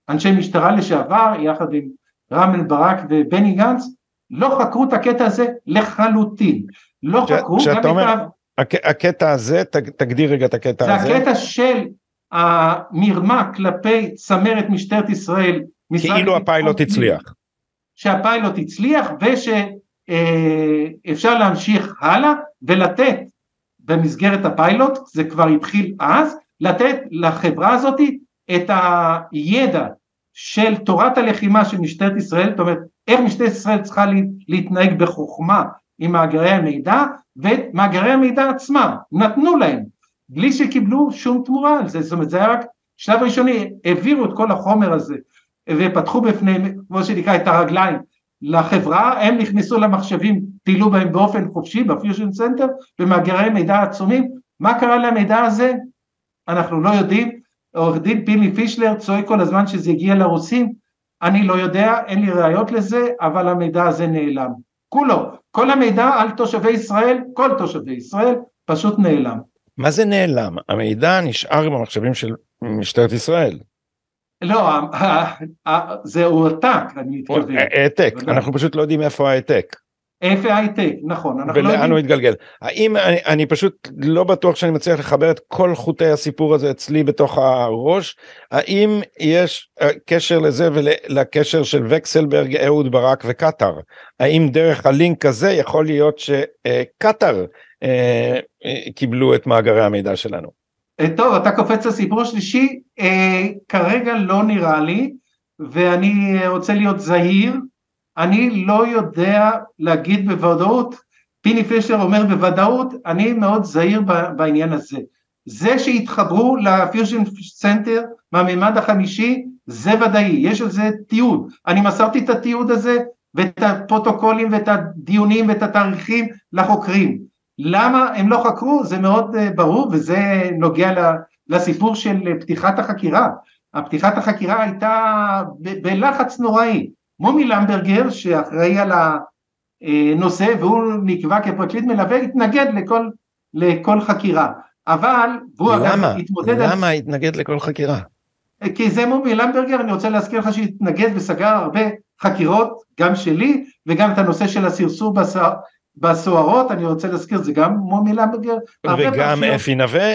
ואנשי משטרה לשעבר יחד עם רם ברק ובני גנץ לא חקרו את הקטע הזה לחלוטין, לא ש, חקרו גם אומר, את ה... הקטע הזה, תגדיר רגע את הקטע זה הזה. זה הקטע של המרמה כלפי צמרת משטרת ישראל. כאילו הפיילוט הצליח. שהפיילוט הצליח ושאפשר להמשיך הלאה ולתת במסגרת הפיילוט, זה כבר התחיל אז, לתת לחברה הזאת את הידע של תורת הלחימה של משטרת ישראל, זאת אומרת איך משטרת ישראל צריכה להתנהג בחוכמה עם מאגרי המידע ואת מאגרי המידע עצמם, נתנו להם, בלי שקיבלו שום תמורה על זה, זאת אומרת זה היה רק שלב ראשוני, העבירו את כל החומר הזה ופתחו בפניהם, כמו שנקרא, את הרגליים לחברה, הם נכנסו למחשבים, טיילו בהם באופן חופשי ב fusion center, במאגרי מידע עצומים, מה קרה למידע הזה? אנחנו לא יודעים, עורך דין פיני פישלר צועק כל הזמן שזה הגיע לרוסים, אני לא יודע, אין לי ראיות לזה, אבל המידע הזה נעלם. כולו, כל המידע על תושבי ישראל, כל תושבי ישראל, פשוט נעלם. מה זה נעלם? המידע נשאר במחשבים של משטרת ישראל. לא, זה הועתק, אני מתכוון. העתק, אנחנו פשוט לא יודעים איפה ההעתק. ההייטק, נכון. ולאן לא יודעים... הוא התגלגל. האם, אני, אני פשוט לא בטוח שאני מצליח לחבר את כל חוטי הסיפור הזה אצלי בתוך הראש. האם יש אה, קשר לזה ולקשר של וקסלברג, אהוד ברק וקטאר? האם דרך הלינק הזה יכול להיות שקטאר אה, אה, קיבלו את מאגרי המידע שלנו? אה, טוב, אתה קופץ לסיפור השלישי, אה, כרגע לא נראה לי, ואני רוצה להיות זהיר, אני לא יודע להגיד בוודאות, פיני פישלר אומר בוודאות, אני מאוד זהיר בעניין הזה. זה שהתחברו ל fusion center מהמימד החמישי, זה ודאי, יש על זה תיעוד. אני מסרתי את התיעוד הזה ואת הפרוטוקולים ואת הדיונים ואת התאריכים לחוקרים. למה הם לא חקרו? זה מאוד אה, ברור וזה נוגע לסיפור של פתיחת החקירה. הפתיחת החקירה הייתה בלחץ נוראי. מומי למברגר שאחראי על הנושא והוא נקבע כפרקליט מלווה התנגד לכל, לכל חקירה אבל והוא למה? התמודד למה על... התנגד לכל חקירה? כי זה מומי למברגר אני רוצה להזכיר לך שהתנגד וסגר הרבה חקירות גם שלי וגם את הנושא של הסרסור בסוהר, בסוהרות אני רוצה להזכיר זה גם מומי למברגר וגם אפי נווה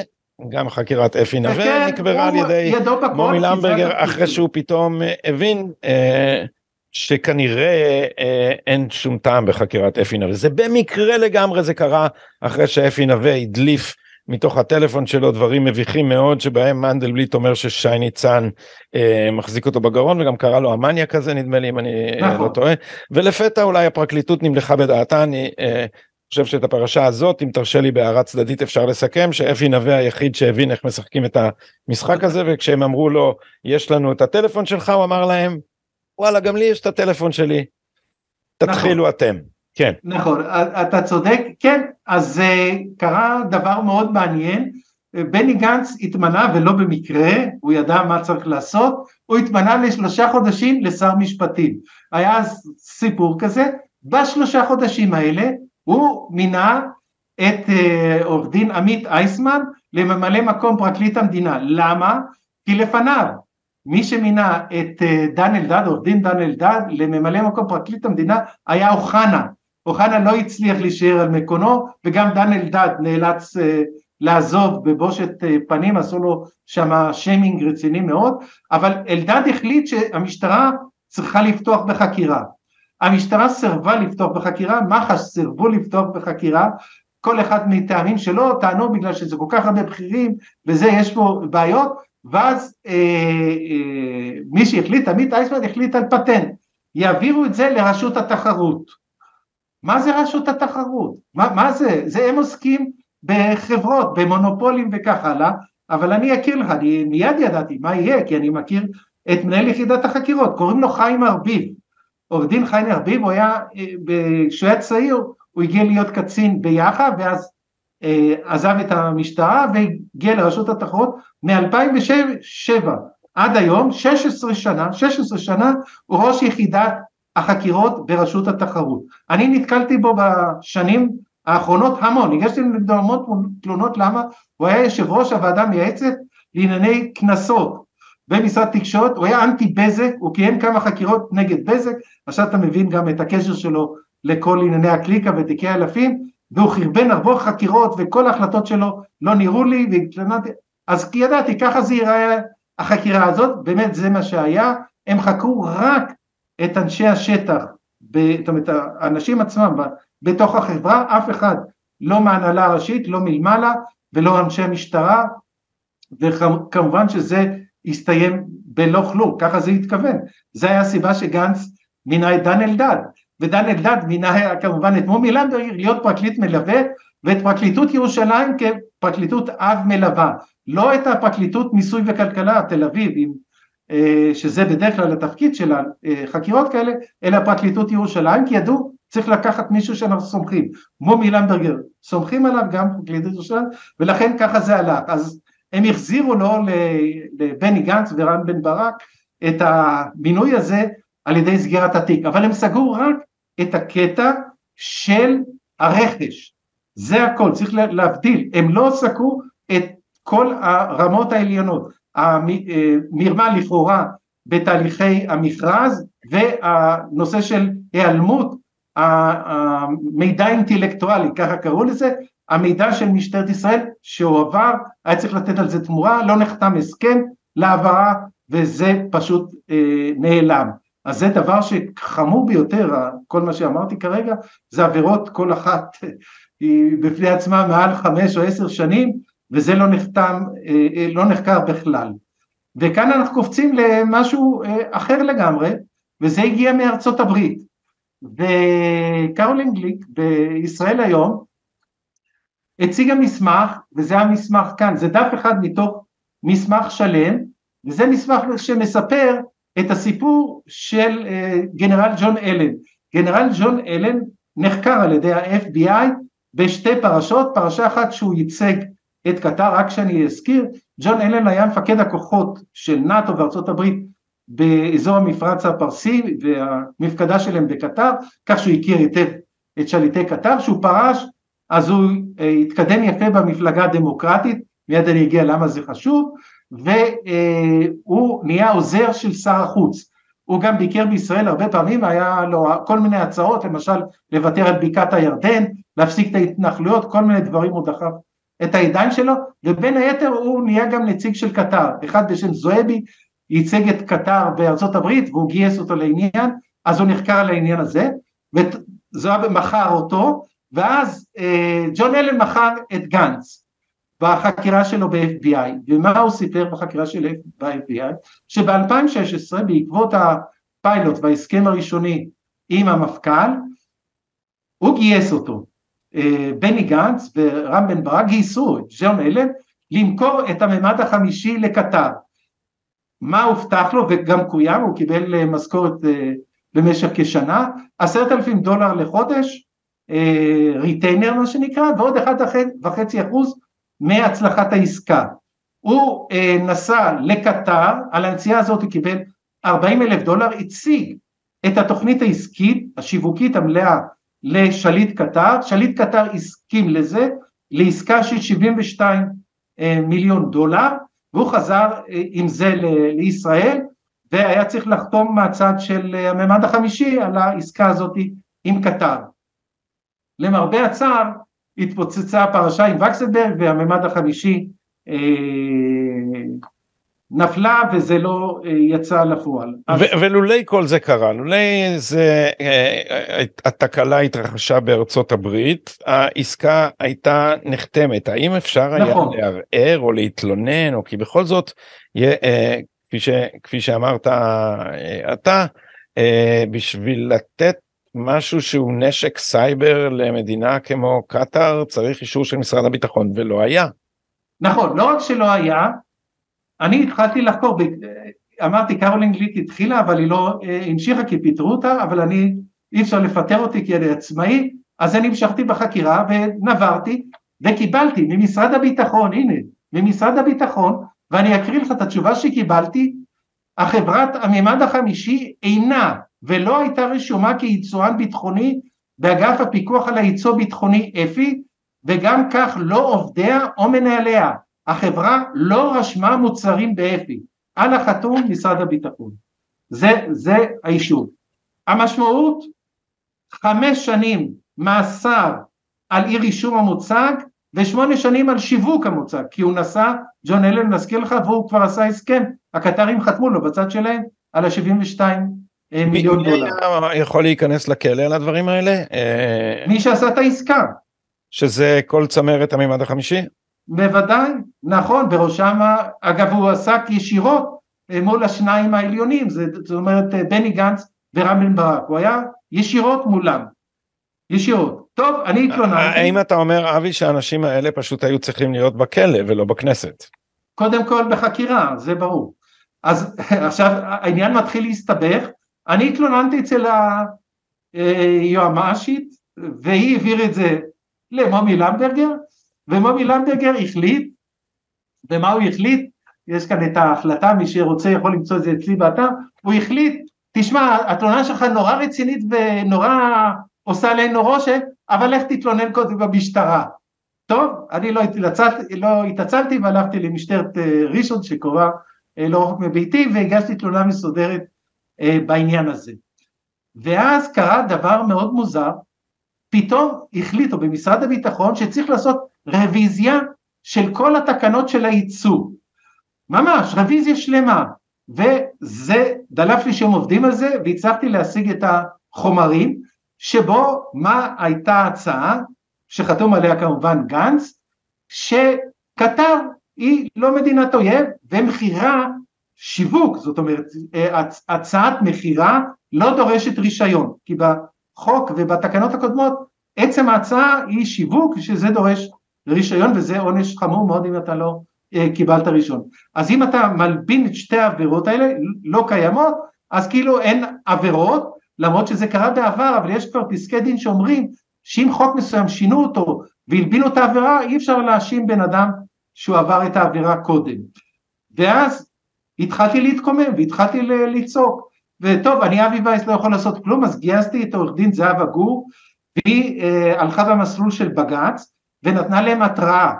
גם חקירת אפי נווה כן, נקברה על ידי מומי למברגר אחרי שהוא פתאום הבין אה, שכנראה אה, אין שום טעם בחקירת אפי נווה זה במקרה לגמרי זה קרה אחרי שאפי נווה הדליף מתוך הטלפון שלו דברים מביכים מאוד שבהם מנדלבליט אומר ששי ניצן אה, מחזיק אותו בגרון וגם קרא לו המאניה כזה נדמה לי אם אני אה, לא נכון. לא טועה ולפתע אולי הפרקליטות נמלכה בדעתה אני אה, חושב שאת הפרשה הזאת אם תרשה לי בהערה צדדית אפשר לסכם שאפי נווה היחיד שהבין איך משחקים את המשחק הזה וכשהם אמרו לו יש לנו את הטלפון שלך הוא אמר להם וואלה גם לי יש את הטלפון שלי. תתחילו נכון. אתם. כן. נכון אתה צודק כן אז uh, קרה דבר מאוד מעניין. בני גנץ התמנה ולא במקרה הוא ידע מה צריך לעשות הוא התמנה לשלושה חודשים לשר משפטים. היה סיפור כזה בשלושה חודשים האלה הוא מינה את uh, עורך דין עמית אייסמן לממלא מקום פרקליט המדינה. למה? כי לפניו מי שמינה את אה, דן אלדד, עורך דין דן אלדד, לממלא מקום פרקליט המדינה היה אוחנה. אוחנה לא הצליח להישאר על מקונו וגם דן אלדד נאלץ uh, לעזוב בבושת uh, פנים, עשו לו שם שיימינג רציני מאוד, אבל אלדד החליט שהמשטרה צריכה לפתוח בחקירה. המשטרה סירבה לפתוח בחקירה, מח"ש סירבו לפתוח בחקירה, כל אחד מטעמים שלו טענו בגלל שזה כל כך הרבה בכירים וזה יש פה בעיות ואז אה, אה, מי שהחליט, עמית אייסמן החליט על פטנט, יעבירו את זה לרשות התחרות. מה זה רשות התחרות? מה, מה זה? זה הם עוסקים בחברות, במונופולים וכך הלאה, אבל אני אכיר לך, אני מיד ידעתי מה יהיה, כי אני מכיר את מנהל יחידת החקירות, קוראים לו חיים ארביב. עורך דין חיים ארביב, הוא היה, אה, כשהוא היה צעיר, הוא הגיע להיות קצין ביח"א, ואז עזב את המשטרה והגיע לרשות התחרות מ-2007 עד היום, 16 שנה, 16 שנה הוא ראש יחידת החקירות ברשות התחרות. אני נתקלתי בו בשנים האחרונות המון, הגשתי נגדו המון תלונות למה הוא היה יושב ראש הוועדה המייעצת לענייני קנסות במשרד תקשורת, הוא היה אנטי בזק, הוא קיים כמה חקירות נגד בזק, עכשיו אתה מבין גם את הקשר שלו לכל ענייני הקליקה ותיקי אלפים, והוא חרבן הרבה חקירות וכל ההחלטות שלו לא נראו לי והתלוננתי, אז כי ידעתי ככה זה ייראה החקירה הזאת, באמת זה מה שהיה, הם חקרו רק את אנשי השטח, זאת אומרת האנשים עצמם בתוך החברה, אף אחד לא מהנהלה הראשית, לא מלמעלה ולא אנשי המשטרה, וכמובן שזה הסתיים בלא כלום, ככה זה התכוון, זה היה הסיבה שגנץ מינה את דן אלדד, ודן אלדד מינה כמובן את מומי למברג להיות פרקליט מלווה ואת פרקליטות ירושלים כפרקליטות אב מלווה, לא את הפרקליטות מיסוי וכלכלה תל אביב, עם, אה, שזה בדרך כלל התפקיד של החקירות כאלה, אלא פרקליטות ירושלים, כי ידעו צריך לקחת מישהו שאנחנו סומכים, מומי למברגר, סומכים עליו גם פרקליטות ירושלים, ולכן ככה זה הלך, אז הם החזירו לו לבני גנץ ורן בן ברק את המינוי הזה על ידי סגירת התיק, אבל הם סגרו רק את הקטע של הרכש, זה הכל, צריך להבדיל, הם לא סגרו את כל הרמות העליונות, המרמה לכאורה בתהליכי המכרז והנושא של היעלמות המידע האינטלקטואלי, ככה קראו לזה, המידע של משטרת ישראל שהועבר, היה צריך לתת על זה תמורה, לא נחתם הסכם להעברה וזה פשוט אה, נעלם. אז זה דבר שחמור ביותר, כל מה שאמרתי כרגע, זה עבירות כל אחת היא בפני עצמה מעל חמש או עשר שנים, וזה לא נחתם, אה, לא נחקר בכלל. וכאן אנחנו קופצים למשהו אה, אחר לגמרי, וזה הגיע מארצות הברית. וקרולין גליק בישראל היום הציגה מסמך, וזה המסמך כאן, זה דף אחד מתוך מסמך שלם, וזה מסמך שמספר את הסיפור של גנרל ג'ון אלן. גנרל ג'ון אלן נחקר על ידי ה-FBI בשתי פרשות, פרשה אחת שהוא ייצג את קטר, רק שאני אזכיר, ג'ון אלן היה מפקד הכוחות של נאט"ו וארצות הברית באזור המפרץ הפרסי והמפקדה שלהם בקטר, כך שהוא הכיר היטב את שליטי קטר, שהוא פרש אז הוא אה, התקדם יפה במפלגה הדמוקרטית, מיד אני אגיע למה זה חשוב, והוא נהיה עוזר של שר החוץ. הוא גם ביקר בישראל הרבה פעמים, היה לו כל מיני הצעות, למשל לוותר על בקעת הירדן, להפסיק את ההתנחלויות, כל מיני דברים הוא דחף את הידיים שלו, ובין היתר הוא נהיה גם נציג של קטר, אחד בשם זועבי ייצג את קטר בארצות הברית והוא גייס אותו לעניין, אז הוא נחקר על העניין הזה, וזועבי מכר אותו, ואז אה, ג'ון אלן מכר את גנץ בחקירה שלו ב-FBI, ומה הוא סיפר בחקירה שלו ב-FBI? שב-2016 בעקבות הפיילוט וההסכם הראשוני עם המפכ"ל, הוא גייס אותו, אה, בני גנץ ורם בן ברק גייסו את ג'ון אלן למכור את הממד החמישי לקטר. מה הובטח לו וגם קוים, הוא קיבל אה, משכורת אה, במשך כשנה, עשרת אלפים דולר לחודש, retainer מה שנקרא, ועוד אחד וחצי אחוז מהצלחת העסקה. הוא נסע לקטר, על הנסיעה הזאת הוא קיבל 40 אלף דולר, הציג את התוכנית העסקית, השיווקית המלאה לשליט קטר, שליט קטר הסכים לזה, לעסקה של 72 אה, מיליון דולר, והוא חזר אה, עם זה לישראל, והיה צריך לחתום מהצד של אה, הממד החמישי על העסקה הזאת עם קטר. למרבה הצער התפוצצה הפרשה עם וקסנברג והממד החמישי נפלה וזה לא אה, יצא לפועל. ולולי כל זה קרה, לולי זה, אה, התקלה התרחשה בארצות הברית, העסקה הייתה נחתמת, האם אפשר נכון. היה לערער או להתלונן, או כי בכל זאת, אה, כפי, ש, כפי שאמרת אתה, בשביל לתת משהו שהוא נשק סייבר למדינה כמו קטאר צריך אישור של משרד הביטחון ולא היה. נכון, לא רק שלא היה, אני התחלתי לחקור, אמרתי קרולין גליק התחילה אבל היא לא אה, המשיכה כי פיטרו אותה, אבל אני, אי אפשר לפטר אותי כי אני עצמאי, אז אני המשכתי בחקירה ונברתי וקיבלתי ממשרד הביטחון, הנה, ממשרד הביטחון, ואני אקריא לך את התשובה שקיבלתי החברת המימד החמישי אינה ולא הייתה רשומה כיצואן ביטחוני באגף הפיקוח על היצוא ביטחוני אפי וגם כך לא עובדיה או מנהליה. החברה לא רשמה מוצרים באפי. על החתום משרד הביטחון. זה, זה האישור. המשמעות חמש שנים מאסר על אי רישום המוצג ושמונה שנים על שיווק המוצג כי הוא נסע, ג'ון אלן נזכיר לך והוא כבר עשה הסכם, הקטרים חתמו לו בצד שלהם על ה-72 אה, מיליון דולר. מי יכול להיכנס לכלא על הדברים האלה? אה, מי שעשה את העסקה. שזה כל צמרת המימד החמישי? בוודאי, נכון, בראשם, אגב הוא עסק ישירות אה, מול השניים העליונים, זאת אומרת בני גנץ ורם בן ברק, הוא היה ישירות מולם, ישירות. טוב, אני התלוננתי. האם אתה אומר, אבי, שהאנשים האלה פשוט היו צריכים להיות בכלא ולא בכנסת? קודם כל בחקירה, זה ברור. אז *laughs* עכשיו העניין מתחיל להסתבך, אני התלוננתי אצל היועמ"שית והיא העביר את זה למומי למברגר ומומי למברגר החליט, ומה הוא החליט? יש כאן את ההחלטה, מי שרוצה יכול למצוא את זה אצלי באתר, הוא החליט, תשמע, התלונה שלך נורא רצינית ונורא עושה עלינו רושם, אבל לך תתלונן קודם במשטרה. טוב, אני לא, התעצלתי, לא התעצלתי והלכתי למשטרת אה, ראשון שקרובה אה, לא רחוק מביתי והגשתי תלונה מסודרת בעניין הזה. ואז קרה דבר מאוד מוזר, פתאום החליטו במשרד הביטחון שצריך לעשות רוויזיה של כל התקנות של הייצוא. ממש, רוויזיה שלמה. וזה, דלף לי שהם עובדים על זה והצלחתי להשיג את החומרים שבו מה הייתה ההצעה, שחתום עליה כמובן גנץ, שקטר היא לא מדינת אויב ומכירה שיווק, זאת אומרת הצעת מכירה לא דורשת רישיון, כי בחוק ובתקנות הקודמות עצם ההצעה היא שיווק שזה דורש רישיון וזה עונש חמור מאוד אם אתה לא אה, קיבלת ראשון. אז אם אתה מלבין את שתי העבירות האלה לא קיימות אז כאילו אין עבירות למרות שזה קרה בעבר אבל יש כבר פסקי דין שאומרים שאם חוק מסוים שינו אותו והלבינו את העבירה אי אפשר להאשים בן אדם שהוא עבר את העבירה קודם. ואז התחלתי להתקומם והתחלתי לצעוק וטוב אני אבי וייס לא יכול לעשות כלום אז גייסתי את עורך דין זהבה גור והיא אה, הלכה במסלול של בג"ץ ונתנה להם התראה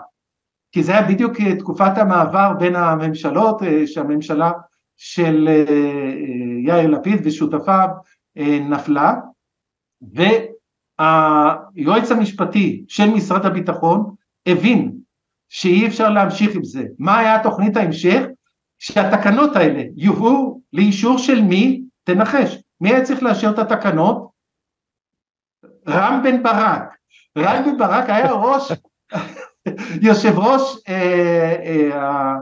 כי זה היה בדיוק אה, תקופת המעבר בין הממשלות אה, שהממשלה של אה, אה יאיר לפיד ושותפיו אה, נפלה והיועץ המשפטי של משרד הביטחון הבין שאי אפשר להמשיך עם זה. מה היה תוכנית ההמשך? שהתקנות האלה יובאו לאישור של מי? תנחש. מי היה צריך לאשר את התקנות? רם בן ברק. רם בן ברק היה ראש, *laughs* יושב ראש אה, אה,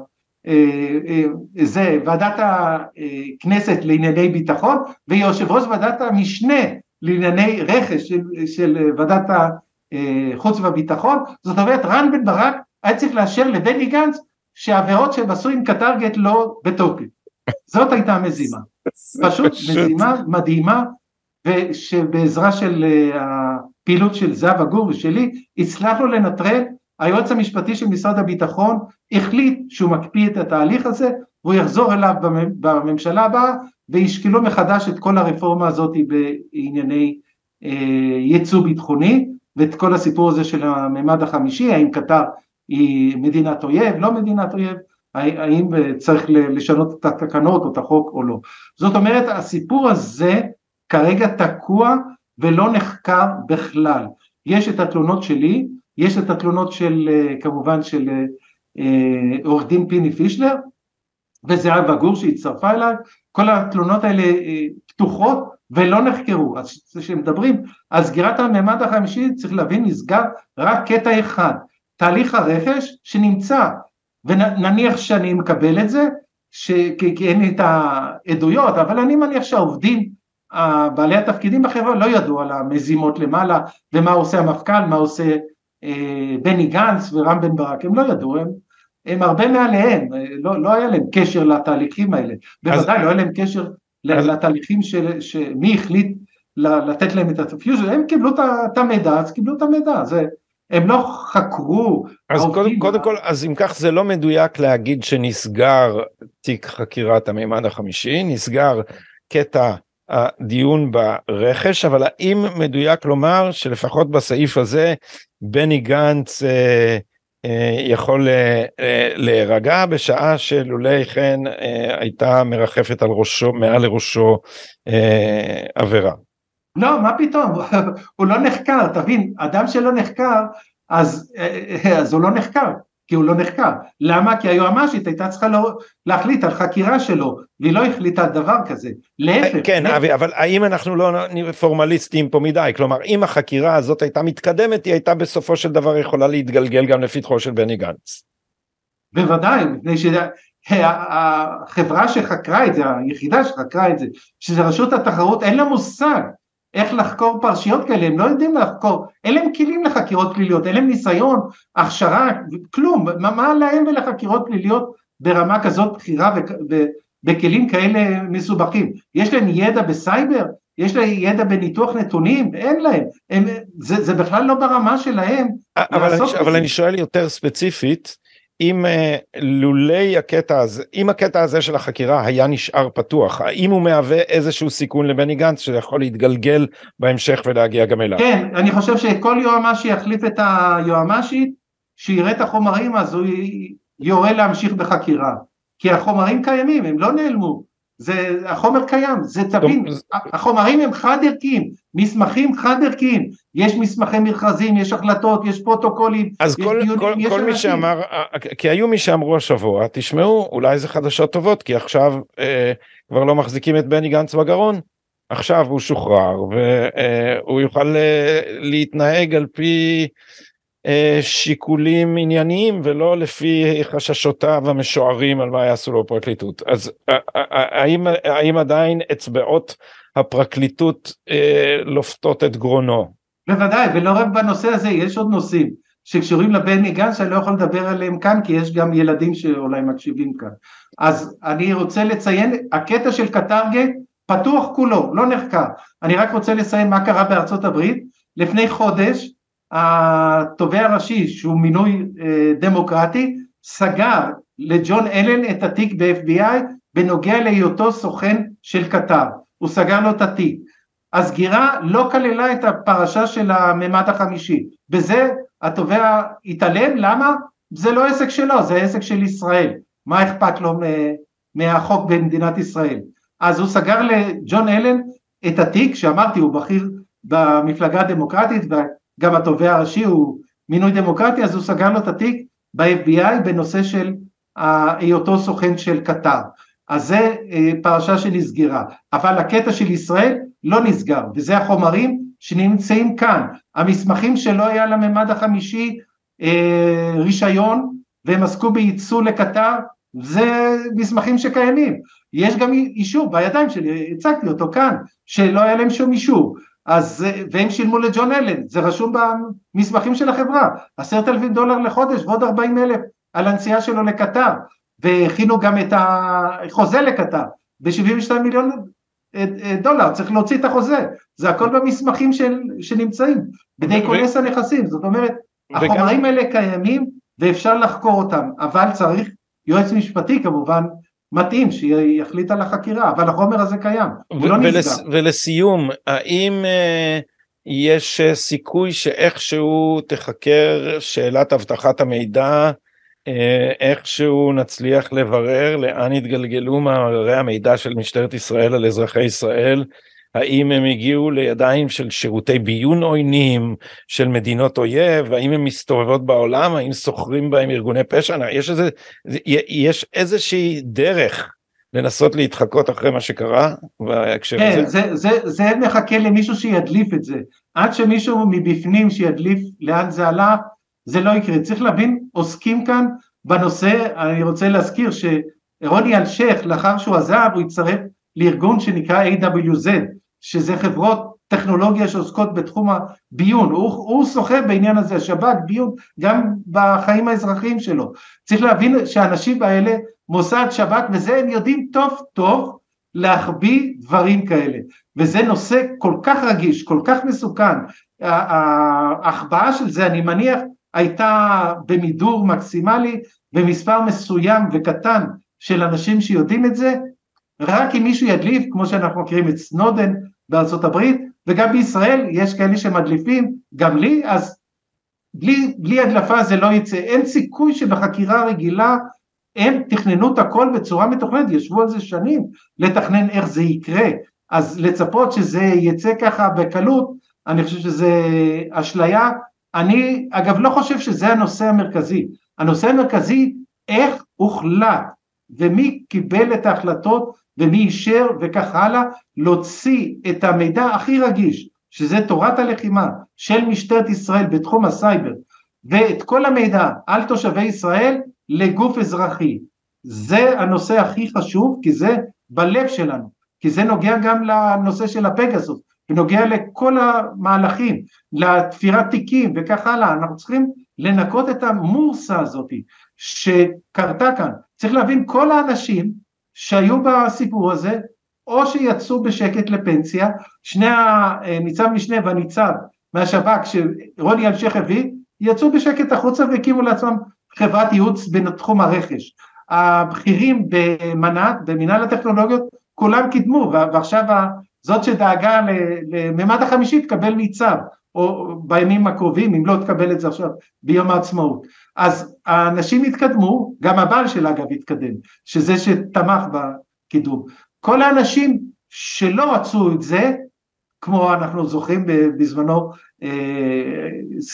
אה, אה, זה ועדת הכנסת לענייני ביטחון ויושב ראש ועדת המשנה לענייני רכש של, של ועדת החוץ והביטחון, זאת אומרת רן בן ברק היה צריך לאשר לבני גנץ שהעבירות שהם עשו עם קטרגט לא בתוקף. זאת הייתה המזימה. פשוט *laughs* מזימה מדהימה ושבעזרה של הפעילות של זהבה גור ושלי הצלחנו לנטרל היועץ המשפטי של משרד הביטחון החליט שהוא מקפיא את התהליך הזה והוא יחזור אליו בממשלה הבאה וישקלו מחדש את כל הרפורמה הזאת בענייני אה, ייצוא ביטחוני ואת כל הסיפור הזה של הממד החמישי, האם קטר היא מדינת אויב, לא מדינת אויב, האם צריך לשנות את התקנות או את החוק או לא. זאת אומרת הסיפור הזה כרגע תקוע ולא נחקר בכלל. יש את התלונות שלי, יש את התלונות של כמובן של אה, עורך דין פיני פישלר וזהבה גור שהצטרפה אליי, כל התלונות האלה אה, פתוחות ולא נחקרו, אז כשמדברים על סגירת הממד החמישי צריך להבין נסגר רק קטע אחד, תהליך הרכש שנמצא ונניח שאני מקבל את זה, ש... כי אין לי את העדויות, אבל אני מניח שהעובדים, בעלי התפקידים בחברה לא ידעו על המזימות למעלה ומה עושה המפכ"ל, מה עושה אה, בני גנץ ורם בן ברק, הם לא ידעו, הם, הם הרבה מעליהם, לא, לא היה להם קשר לתהליכים האלה, בוודאי אז... לא היה להם קשר אז... לתהליכים של, שמי החליט לתת להם את הפיוז'ן, הם קיבלו את המידע, אז קיבלו את המידע, זה הם לא חקרו. אז קודם, קודם כל, אז אם כך זה לא מדויק להגיד שנסגר תיק חקירת המימד החמישי, נסגר קטע הדיון ברכש, אבל האם מדויק לומר שלפחות בסעיף הזה בני גנץ אה, אה, יכול אה, אה, להירגע בשעה שלולי כן אה, הייתה מרחפת על ראשו, מעל לראשו אה, עבירה. לא, מה פתאום, *laughs* הוא לא נחקר, תבין, אדם שלא נחקר, אז, אה, אז הוא לא נחקר, כי הוא לא נחקר. למה? כי היועמ"שית הייתה צריכה לא, להחליט על חקירה שלו, והיא לא החליטה על דבר כזה. להפך. כן, אבי, אבל האם אנחנו לא פורמליסטים פה מדי? כלומר, אם החקירה הזאת הייתה מתקדמת, היא הייתה בסופו של דבר יכולה להתגלגל גם לפתחו של בני גנץ. בוודאי, מפני שהחברה שחקרה את זה, היחידה שחקרה את זה, שזה רשות התחרות, אין לה מושג איך לחקור פרשיות כאלה, הם לא יודעים לחקור, אין להם כלים לחקירות פליליות, אין להם ניסיון, הכשרה, כלום, מה, מה להם ולחקירות פליליות ברמה כזאת בכירה בכלים כאלה מסובכים? יש להם ידע בסייבר? יש להם ידע בניתוח נתונים? אין להם, הם, זה, זה בכלל לא ברמה שלהם. אבל, אני, אבל אני שואל יותר ספציפית, אם uh, לולי הקטע הזה, אם הקטע הזה של החקירה היה נשאר פתוח, האם הוא מהווה איזשהו סיכון לבני גנץ שיכול להתגלגל בהמשך ולהגיע גם אליו? כן, אני חושב שכל יועמ"ש שיחליף את היועמ"שית, שיראה את החומרים אז הוא יורה להמשיך בחקירה, כי החומרים קיימים, הם לא נעלמו, זה, החומר קיים, זה תבין, החומרים הם חד ערכיים, מסמכים חד ערכיים, יש מסמכי מכרזים, יש החלטות, יש פרוטוקולים, אז יש כל, דיונים, כל, יש כל מי שאמר, כי היו מי שאמרו השבוע, תשמעו, אולי זה חדשות טובות, כי עכשיו אה, כבר לא מחזיקים את בני גנץ בגרון, עכשיו הוא שוחרר והוא אה, יוכל אה, להתנהג על פי אה, שיקולים ענייניים ולא לפי חששותיו המשוערים על מה יעשו לו בפרקליטות. אז אה, אה, האם, האם עדיין אצבעות הפרקליטות לופתות את גרונו? בוודאי, ולא רק בנושא הזה, יש עוד נושאים שקשורים לבני גנץ שאני לא יכול לדבר עליהם כאן כי יש גם ילדים שאולי מקשיבים כאן. אז אני רוצה לציין, הקטע של קטרגה פתוח כולו, לא נחקר. אני רק רוצה לציין מה קרה בארצות הברית. לפני חודש התובע הראשי שהוא מינוי אה, דמוקרטי סגר לג'ון אלן את התיק ב-FBI בנוגע להיותו סוכן של קטר, הוא סגר לו את התיק. הסגירה לא כללה את הפרשה של הממד החמישי, בזה התובע התעלם, למה? זה לא עסק שלו, זה עסק של ישראל, מה אכפת לו מהחוק במדינת ישראל? אז הוא סגר לג'ון אלן את התיק, שאמרתי הוא בכיר במפלגה הדמוקרטית גם התובע הראשי הוא מינוי דמוקרטי, אז הוא סגר לו את התיק ב-FBI בנושא של היותו סוכן של קטר. אז זה אה, פרשה שנסגרה, אבל הקטע של ישראל לא נסגר, וזה החומרים שנמצאים כאן, המסמכים שלא היה לממד החמישי אה, רישיון, והם עסקו בייצוא לקטר, זה מסמכים שקיימים, יש גם אישור בידיים שלי, הצגתי אותו כאן, שלא היה להם שום אישור, אז, והם שילמו לג'ון אלן, זה רשום במסמכים של החברה, עשרת אלפים דולר לחודש ועוד ארבעים אלף על הנסיעה שלו לקטר, והכינו גם את החוזה לקטר, ב-72 מיליון אה, אה, דולר, צריך להוציא את החוזה, זה הכל במסמכים של, שנמצאים, בני כונס הנכסים, זאת אומרת, החומרים האלה קיימים ואפשר לחקור אותם, אבל צריך יועץ משפטי כמובן מתאים שיחליט על החקירה, אבל החומר הזה קיים, הוא לא נסגר. ולסיום, האם uh, יש uh, סיכוי שאיכשהו תחקר שאלת אבטחת המידע, uh, איכשהו נצליח לברר לאן התגלגלו מאגרי המידע של משטרת ישראל על אזרחי ישראל, האם הם הגיעו לידיים של שירותי ביון עוינים של מדינות אויב, האם הם מסתובבות בעולם, האם סוחרים בהם ארגוני פשע, יש, איזה, יש איזושהי דרך לנסות להתחקות אחרי מה שקרה בהקשר כן, הזה? זה, זה, זה מחכה למישהו שידליף את זה, עד שמישהו מבפנים שידליף לאן זה הלך, זה לא יקרה, צריך להבין, עוסקים כאן בנושא, אני רוצה להזכיר שרוני אלשיך לאחר שהוא עזב הוא הצטרף לארגון שנקרא AWZ, שזה חברות טכנולוגיה שעוסקות בתחום הביון, הוא, הוא סוחר בעניין הזה, השב"כ, ביון, גם בחיים האזרחיים שלו. צריך להבין שהאנשים האלה, מוסד, שב"כ וזה, הם יודעים טוב טוב להחביא דברים כאלה, וזה נושא כל כך רגיש, כל כך מסוכן, ההחבאה של זה אני מניח הייתה במידור מקסימלי במספר מסוים וקטן של אנשים שיודעים את זה, רק אם מישהו ידליף, כמו שאנחנו מכירים את סנודן בארצות הברית, וגם בישראל יש כאלה שמדליפים, גם לי, אז בלי, בלי הדלפה זה לא יצא, אין סיכוי שבחקירה רגילה הם תכננו את הכל בצורה מתוכננת, ישבו על זה שנים לתכנן איך זה יקרה, אז לצפות שזה יצא ככה בקלות, אני חושב שזה אשליה, אני אגב לא חושב שזה הנושא המרכזי, הנושא המרכזי איך הוחלט ומי קיבל את ההחלטות ומי אישר וכך הלאה, להוציא את המידע הכי רגיש, שזה תורת הלחימה של משטרת ישראל בתחום הסייבר, ואת כל המידע על תושבי ישראל לגוף אזרחי. זה הנושא הכי חשוב, כי זה בלב שלנו, כי זה נוגע גם לנושא של הפגסוס, ונוגע לכל המהלכים, לתפירת תיקים וכך הלאה, אנחנו צריכים לנקות את המורסה הזאת שקרתה כאן. צריך להבין, כל האנשים שהיו בסיפור הזה, או שיצאו בשקט לפנסיה, שני הניצב משנה והניצב מהשב"כ שרוני אלשיך הביא, יצאו בשקט החוצה והקימו לעצמם חברת ייעוץ בתחום הרכש. הבכירים במנ"ט, במנהל הטכנולוגיות, כולם קידמו, ועכשיו זאת שדאגה לממד החמישי תקבל ניצב, או בימים הקרובים, אם לא תקבל את זה עכשיו ביום העצמאות. אז האנשים התקדמו, גם הבעל שלה אגב התקדם, שזה שתמך בקידום. כל האנשים שלא רצו את זה, כמו אנחנו זוכרים בזמנו, אה,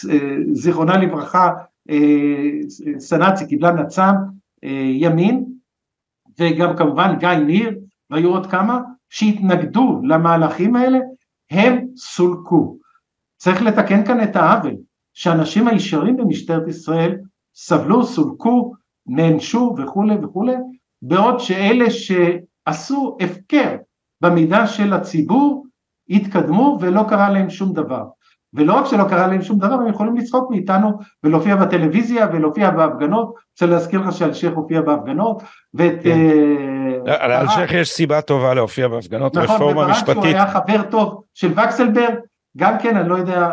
אה, זיכרונה לברכה, אה, סנאצי קיבלה נצ"ם ימין, וגם כמובן גיא ניר, והיו עוד כמה, שהתנגדו למהלכים האלה, הם סולקו. צריך לתקן כאן את העוול, שאנשים הישרים במשטרת ישראל סבלו, סולקו, נענשו וכולי וכולי, בעוד שאלה שעשו הפקר במידע של הציבור התקדמו ולא קרה להם שום דבר. ולא רק שלא קרה להם שום דבר, הם יכולים לצחוק מאיתנו ולהופיע בטלוויזיה ולהופיע בהפגנות. רוצה להזכיר לך שאלשיך הופיע בהפגנות, ואת... כן. אה, לאלשיך יש סיבה טובה להופיע בהפגנות, נכון, רפורמה משפטית. נכון, וברק שהוא היה חבר טוב של וקסלברג, גם כן, אני לא יודע אה,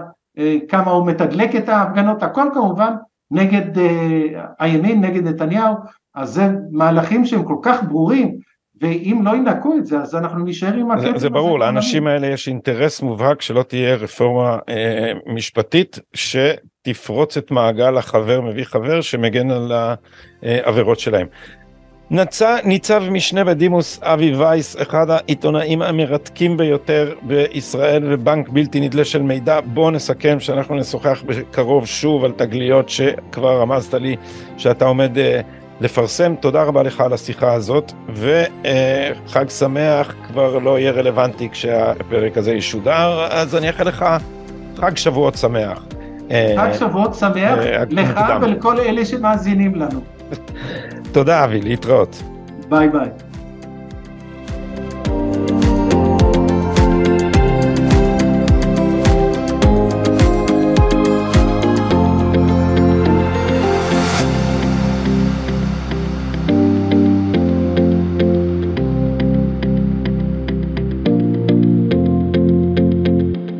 כמה הוא מתדלק את ההפגנות, הכל כמובן נגד אה, הימין, נגד נתניהו, אז זה מהלכים שהם כל כך ברורים, ואם לא ינקו את זה אז אנחנו נשאר עם הכסף. זה, זה ברור, לאנשים האלה יש אינטרס מובהק שלא תהיה רפורמה אה, משפטית שתפרוץ את מעגל החבר מביא חבר שמגן על העבירות שלהם. נצא, ניצב משנה בדימוס אבי וייס, אחד העיתונאים המרתקים ביותר בישראל ובנק בלתי נדלה של מידע. בוא נסכם שאנחנו נשוחח בקרוב שוב על תגליות שכבר רמזת לי שאתה עומד uh, לפרסם. תודה רבה לך על השיחה הזאת, וחג uh, שמח כבר לא יהיה רלוונטי כשהפרק הזה ישודר, אז אני אאחל לך חג שבועות שמח. אה, חג שבועות שמח uh, לך ולכל אלה שמאזינים לנו. *laughs* תודה אבי, להתראות. ביי ביי.